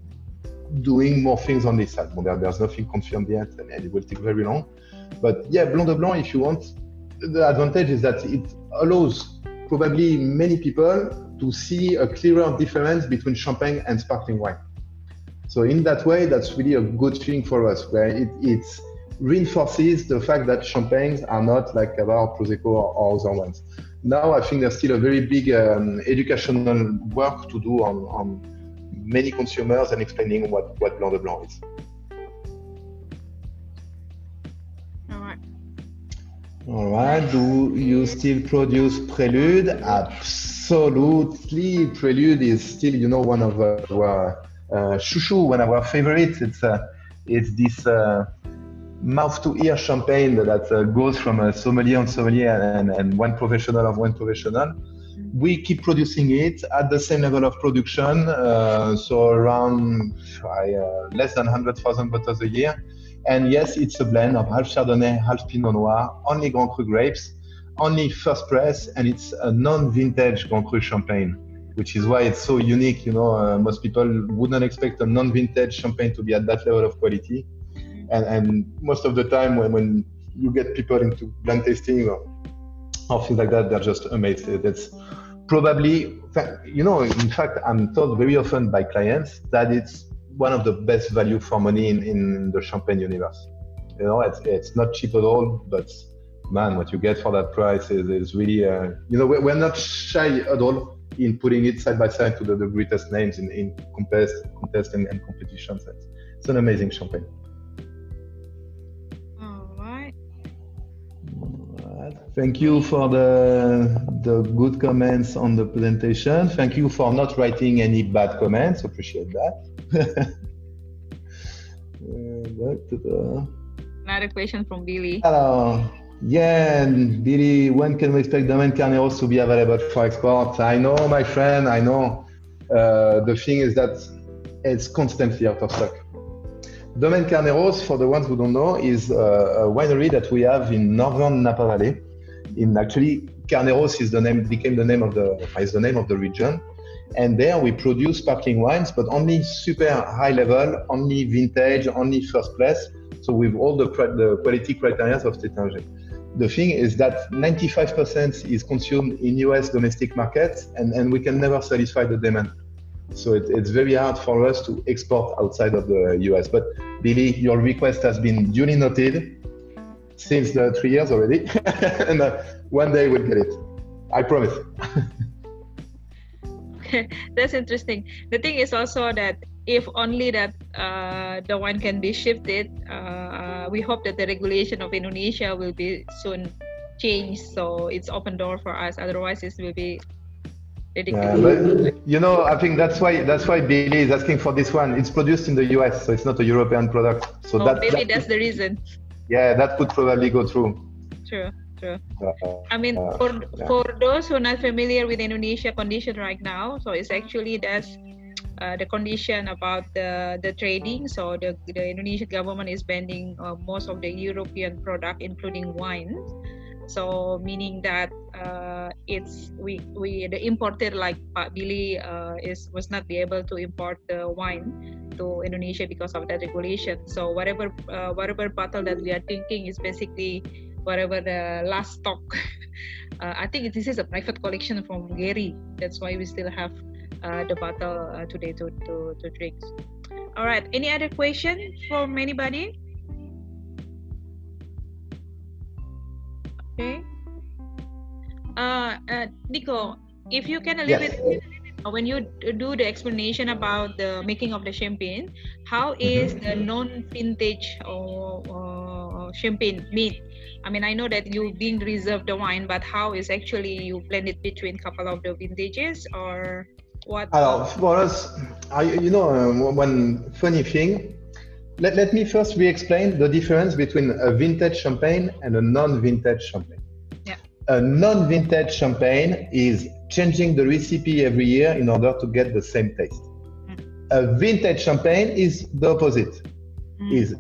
doing more things on this side. Well, there, there's nothing confirmed yet, and, and it will take very long. But yeah, Blanc de Blanc, if you want, the advantage is that it allows probably many people to see a clearer difference between champagne and sparkling wine. So in that way, that's really a good thing for us, where it, it reinforces the fact that champagnes are not like Cava Prosecco or, or other ones. Now I think there's still a very big um, educational work to do on, on many consumers and explaining what, what Blanc de Blanc is. All right. All right. Do you still produce Prelude? Absolutely. Prelude is still, you know, one of our uh, chouchou, one of our favorites. It's uh, it's this uh, mouth to ear champagne that uh, goes from a sommelier and sommelier and, and one professional of one professional. We keep producing it at the same level of production, uh, so around uh, less than 100,000 bottles a year and yes, it's a blend of half Chardonnay, half Pinot Noir, only Grand Cru grapes, only first press, and it's a non-vintage Grand Cru champagne, which is why it's so unique. You know, uh, most people wouldn't expect a non-vintage champagne to be at that level of quality. And, and most of the time, when, when you get people into blind tasting or, or things like that, they're just amazed. That's probably, you know, in fact, I'm told very often by clients that it's one of the best value for money in, in the champagne universe. You know, it's, it's not cheap at all, but man, what you get for that price is, is really, uh, you know, we're, not shy at all in putting it side by side to the, the greatest names in, in contest, contest and, and competitions. It's an amazing champagne. Thank you for the the good comments on the presentation. Thank you for not writing any bad comments. Appreciate that. Back to the Another question from Billy. Hello. Yeah, Billy, when can we expect Domaine Carneros to be available for export? I know, my friend, I know. Uh, the thing is that it's constantly out of stock. Domaine Carneros, for the ones who don't know, is a winery that we have in northern Napa Valley. In actually, Carneros is the name became the name of the is the name of the region. And there we produce sparkling wines, but only super high level, only vintage, only first place. So with all the, the quality criteria of Taittinger. The thing is that 95% is consumed in US domestic markets and, and we can never satisfy the demand. So it, it's very hard for us to export outside of the US. But Billy, your request has been duly noted since the three years already. and uh, one day we'll get it. I promise. Okay, that's interesting. The thing is also that if only that uh, the wine can be shifted, uh, we hope that the regulation of Indonesia will be soon changed, so it's open door for us. Otherwise, it will be yeah, but, you know, I think that's why that's why Billy is asking for this one. It's produced in the US, so it's not a European product. So oh, that, maybe that, that's the reason. Yeah, that could probably go through. True, true. Uh, I mean, uh, for yeah. for those who are not familiar with Indonesia condition right now, so it's actually that's uh, the condition about the the trading. So the the Indonesian government is banning uh, most of the European product, including wine so meaning that uh, it's we we the importer like Pak Billy uh, is was not be able to import the wine to Indonesia because of that regulation. So whatever uh, whatever bottle that we are thinking is basically whatever the last stock. Uh, I think this is a private collection from Gary. That's why we still have uh, the bottle uh, today to, to to drink. All right. Any other question from anybody? Okay. Uh, uh, Nico, if you can a little yes. bit, when you do the explanation about the making of the champagne, how is mm-hmm. mm-hmm. the non-vintage or, or, champagne made? I mean, I know that you didn't reserve the wine, but how is actually you blend it between couple of the vintages or what? Alors, for us, I, you know, uh, one funny thing let, let me first re-explain the difference between a vintage champagne and a non-vintage champagne. Yeah. A non-vintage champagne is changing the recipe every year in order to get the same taste. Mm. A vintage champagne is the opposite. Mm. Is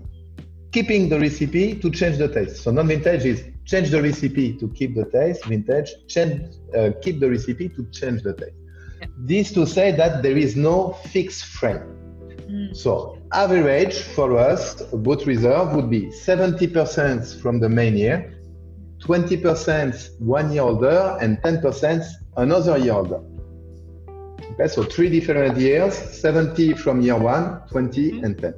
keeping the recipe to change the taste. So non-vintage is change the recipe to keep the taste. Vintage change uh, keep the recipe to change the taste. Yeah. This to say that there is no fixed frame. Mm. So average for us, a Brut Reserve would be 70% from the main year, 20% one year older, and 10% another year older. Okay, so three different years, 70 from year one, 20, mm-hmm. and 10.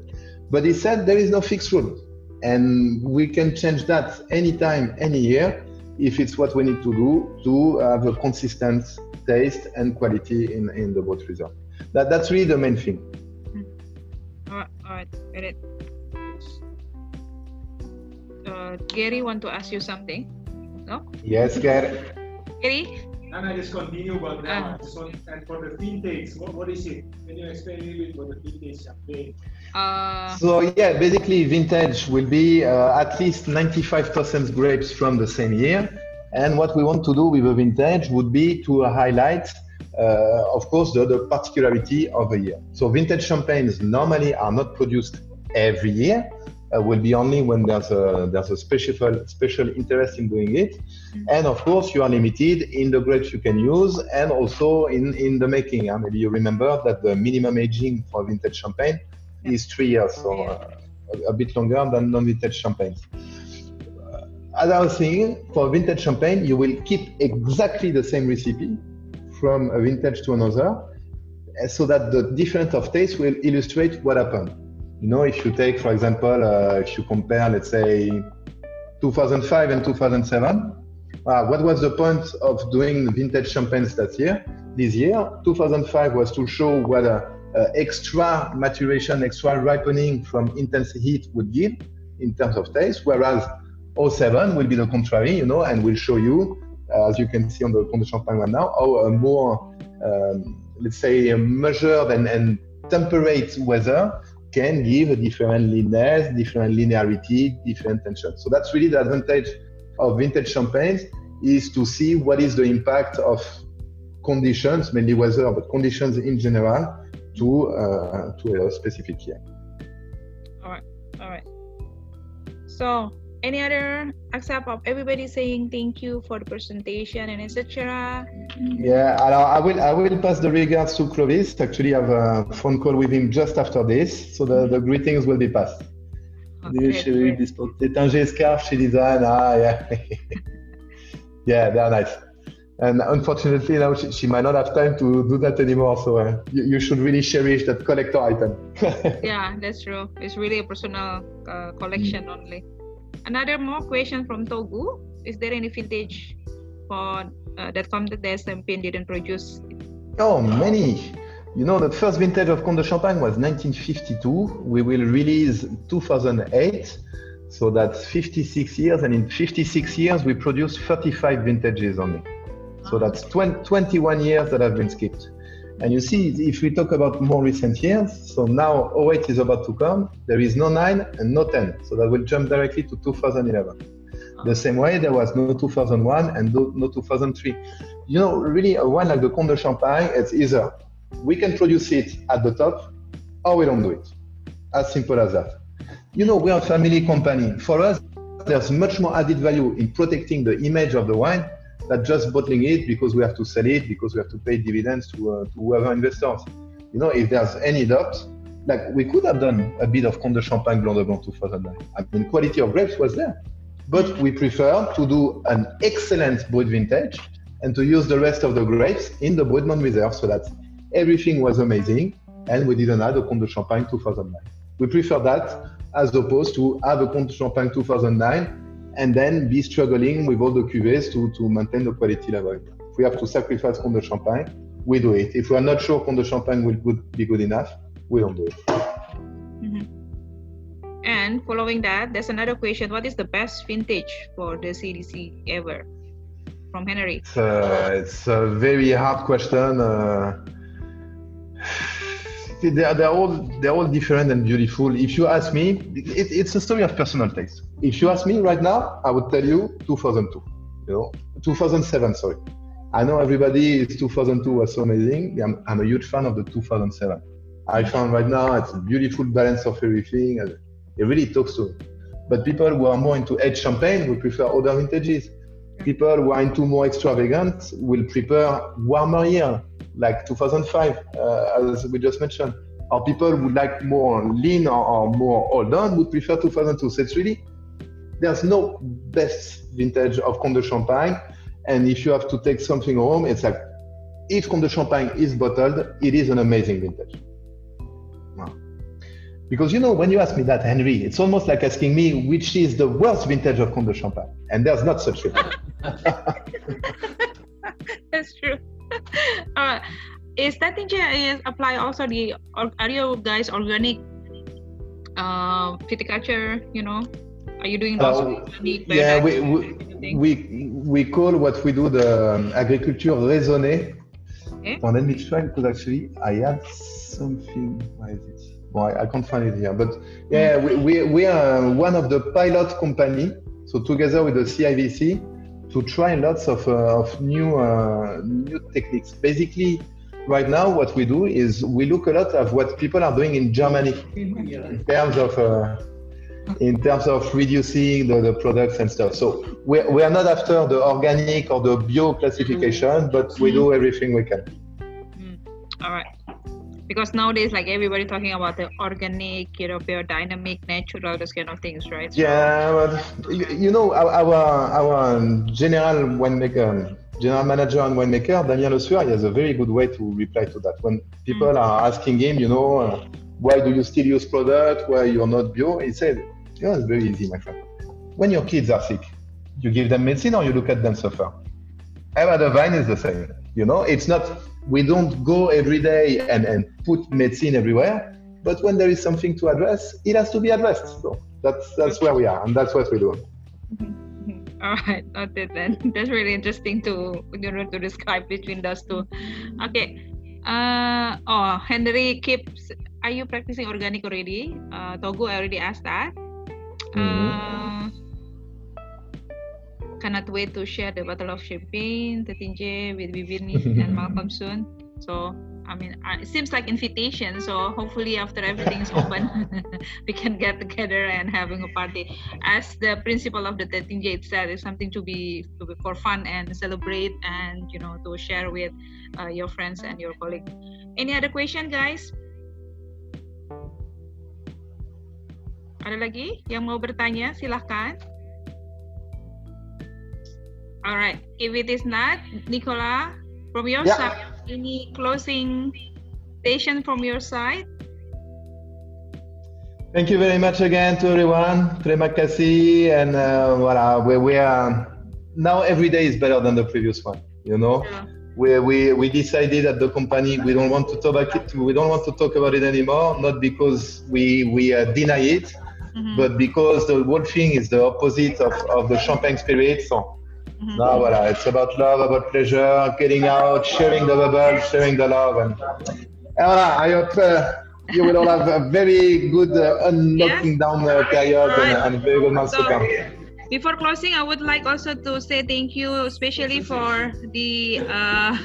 But he said there is no fixed rule. And we can change that anytime, any year, if it's what we need to do to have a consistent taste and quality in, in the Brut Reserve. That, that's really the main thing. Alright, get it. Uh, Gary want to ask you something? No? Yes, Gary. Gary? And I just continue about that. Uh, just want, and for the vintage, what, what is it? Can you explain a little bit about the vintage champagne? Uh, so yeah, basically vintage will be uh, at least 95% grapes from the same year. And what we want to do with a vintage would be to highlight uh, of course, the, the particularity of a year. So vintage champagnes normally are not produced every year. Uh, will be only when there's a there's a special special interest in doing it, mm-hmm. and of course you are limited in the grapes you can use and also in in the making. Uh, maybe you remember that the minimum aging for vintage champagne is three years, so uh, a, a, bit longer than non-vintage champagnes. Uh, as I was saying, for vintage champagne, you will keep exactly the same recipe from a vintage to another so that the difference of taste will illustrate what happened. You know, if you take, for example, uh, if you compare, let's say, 2005 and 2007, uh, what was the point of doing vintage champagnes that year? This year, 2005 was to show what a, uh, extra maturation, extra ripening from intense heat would give in terms of taste, whereas 07 will be the contrary, you know, and will show you uh, as you can see on the Pont de Champagne right now, how a more, um, let's say, measured and, and temperate weather can give a different leanness, different linearity, different tension. So that's really the advantage of vintage champagnes is to see what is the impact of conditions, mainly weather, but conditions in general to uh, to a specific year. All right, all right. So any other except of everybody saying thank you for the presentation and etc yeah i will i will pass the regards to clovis. Actually I have a phone call with him just after this so the, the greetings will be passed. Okay, c'est un scarf she design ah yeah. Yeah they're nice. And unfortunately now she, she, might not have time to do that anymore so uh, you, you, should really cherish that collector item. Yeah that's true. It's really a personal uh, collection only Another more question from Togu. Is there any vintage for uh, that Comte des Champagne didn't produce? Oh, many. You know, the first vintage of Comtes de Champagne was 1952. We will release 2008. So that's 56 years. And in 56 years, we produced 35 vintages only. So that's 20, 21 years that have been skipped. And you see, if we talk about more recent years, so now 08 is about to come, there is no 9 and no 10. So that will jump directly to 2011. The ah. same way, there was no 2001 and no, no 2003. You know, really, a wine like the Comtes de Champagne, it's either we can produce it at the top or we don't do it. As simple as that. You know, we are a family company. For us, there's much more added value in protecting the image of the wine than just bottling it because we have to sell it, because we have to pay dividends to, uh, to whoever investors. You know, if there's any doubt, like we could have done a bit of Comtes de Champagne Blanc de Blanc 2009. I mean, quality of grapes was there. But we prefer to do an excellent Brut vintage and to use the rest of the grapes in the Brut non-reserve so that everything was amazing, and we didn't add a Comtes de Champagne 2009. We prefer that as opposed to have a Comtes de Champagne 2009 and then be struggling with all the cuvées to, to maintain the quality level. If we have to sacrifice Comtes de Champagne, we do it. If we are not sure Comtes de Champagne will good, be good enough, we don't do it. Mm-hmm. And following that, there's another question. What is the best vintage for the CDC ever? From Henry. It's, uh, it's a very hard question. Uh, they're, they're all they're all different and beautiful. If you ask me, it, it's a story of personal taste. If you ask me right now, I would tell you 2002. You know, 2007. Sorry, I know everybody is 2002 was so amazing. I'm, I'm a huge fan of the 2007. I found right now it's a beautiful balance of everything. It really talks to me. But people who are more into aged champagne will prefer older vintages. People who are into more extravagant will prefer warmer year like 2005, uh, as we just mentioned. Or people would like more lean or, or more old on would prefer 2002. So it's really, there's no best vintage of Comtes de Champagne. And if you have to take something home, it's like, if Comtes de Champagne is bottled, it is an amazing vintage. Because you know, when you ask me that, Henry, it's almost like asking me which is the worst vintage of Comtes de Champagne. And there's not such a thing. That's true. uh, is that thing is apply also the are you guys organic uh, viticulture? You know, are you doing those uh, organic? Yeah, we we, we we call what we do the um, agriculture raisonnée. Okay. Well, let me try because actually I have something. Why is it? Well, I, can't find it here, but yeah, we, we, we are one of the pilot company. So together with the CIVC, to try lots of, uh, of new uh, new techniques. Basically, right now what we do is we look a lot of what people are doing in Germany in terms of uh, in terms of reducing the, the products and stuff. So we, we are not after the organic or the bio classification, but we do everything we can. Mm. All right because nowadays like everybody talking about the organic you know biodynamic natural those kind of things right? So, yeah but you know our our general winemaker general manager and winemaker Damien Le Sueur, he has a very good way to reply to that. When people mm. are asking him you know uh, why do you still use product? Why you're not bio? He said yeah it's very easy my friend. When your kids are sick you give them medicine or you look at them suffer. Ever the vine is the same you know? It's not we don't go every day and, and put medicine everywhere, but when there is something to address, it has to be addressed. So that's that's where we are, and that's what we do. All right, noted then. That's really interesting to you know to describe between those two. Okay. Uh, oh, Henry keeps. Are you practicing organic already? Uh, Togo, I already asked that. Mm-hmm. Uh, cannot wait to share the Battle of Champagne, Tetinje with Vivian and Malcolm soon. So, I mean, uh, it seems like invitation. So hopefully after everything is open, we can get together and having a party. As the principle of the Tetinje itself is something to be, to be for fun and celebrate and, you know, to share with uh, your friends and your colleagues. Any other question, guys? Ada lagi yang mau bertanya? Silahkan. All right. If it is not, Nicola, from your yeah. side, any closing station from your side? Thank you very much again to everyone. Terima kasih. And uh, voilà, we, we are now every day is better than the previous one. You know, yeah. we, we, we decided at the company we don't want to talk about it, we don't want to talk about it anymore, not because we, we uh, deny it, mm-hmm. but because the whole thing is the opposite of, of the champagne spirit. So mm-hmm. it's about love, about pleasure, getting out, sharing the bubble, sharing the love. And, and voilà, I hope uh, you will all have a very good uh, unlocking yeah. down uh, period right. and, and very good months so, to come before closing i would like also to say thank you especially for the uh,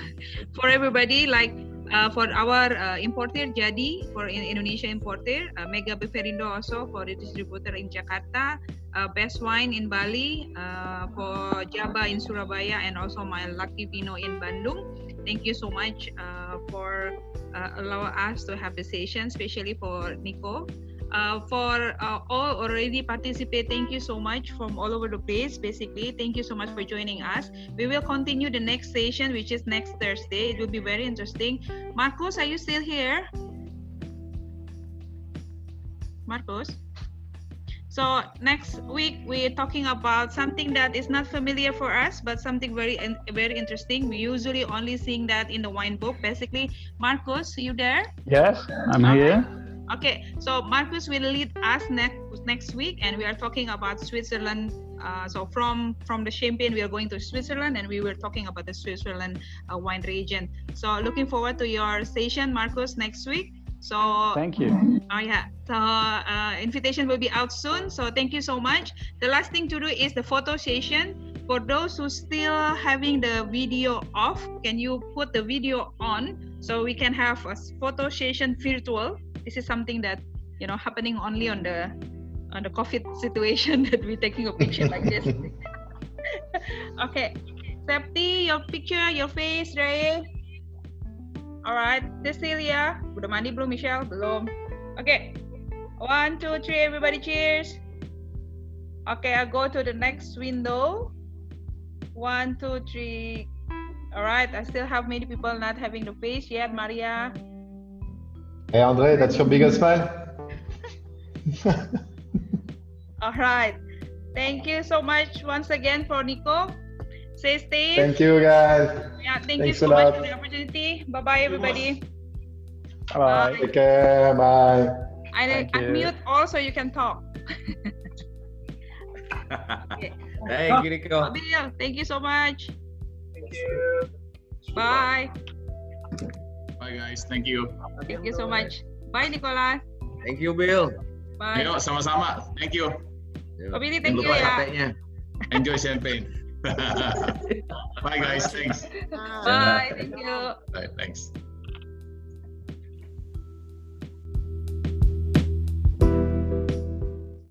for everybody like uh, for our uh, importer Jadi for in Indonesia importer, uh, Mega Beverindo also for the distributor in Jakarta, uh, Best Wine in Bali, uh, for Jaba in Surabaya, and also my Lucky Vino in Bandung. Thank you so much uh, for allow us to have the session, especially for Nico. Uh, for uh, all already participate thank you so much from all over the place basically thank you so much for joining us we will continue the next session which is next thursday it will be very interesting marcos are you still here marcos so next week we're talking about something that is not familiar for us, but something very very interesting. We usually only seeing that in the wine book. Basically, Marcos, you there? Yes, I'm okay. here. Okay, so Marcus will lead us next next week, and we are talking about Switzerland. Uh, so from from the Champagne, we are going to Switzerland, and we were talking about the Switzerland uh, wine region. So looking forward to your session, Marcus, next week. So thank you. Oh yeah, so uh, invitation will be out soon. So thank you so much. The last thing to do is the photo session. For those who still having the video off, can you put the video on so we can have a photo session virtual this is something that you know happening only on the on the COVID situation that we're taking a picture like this. okay, Septi, your picture, your face, Ray. Alright, Cecilia, udah mandi belum Michelle? Belum. Okay, one, two, three, everybody cheers. Okay, I'll go to the next window. One, two, three. All right, I still have many people not having the face yet. Maria, Hey, Andre, that's your biggest smile? All right. Thank you so much once again for Nico. Stay safe. Thank you, guys. Yeah, thank Thanks you so much for the opportunity. Bye bye, everybody. Bye bye. Take care. Bye. I unmute all so you can talk. okay. Thank you, Nico. Thank you so much. Thank you. Bye. Bye guys, thank you. Thank you so much. Bye Nicholas. Thank you Bill. Bye. Yo, sama-sama. Thank you. Billy, thank you ya. Enjoy champagne. Bye guys, thanks. Bye, thank you. Bye, thanks.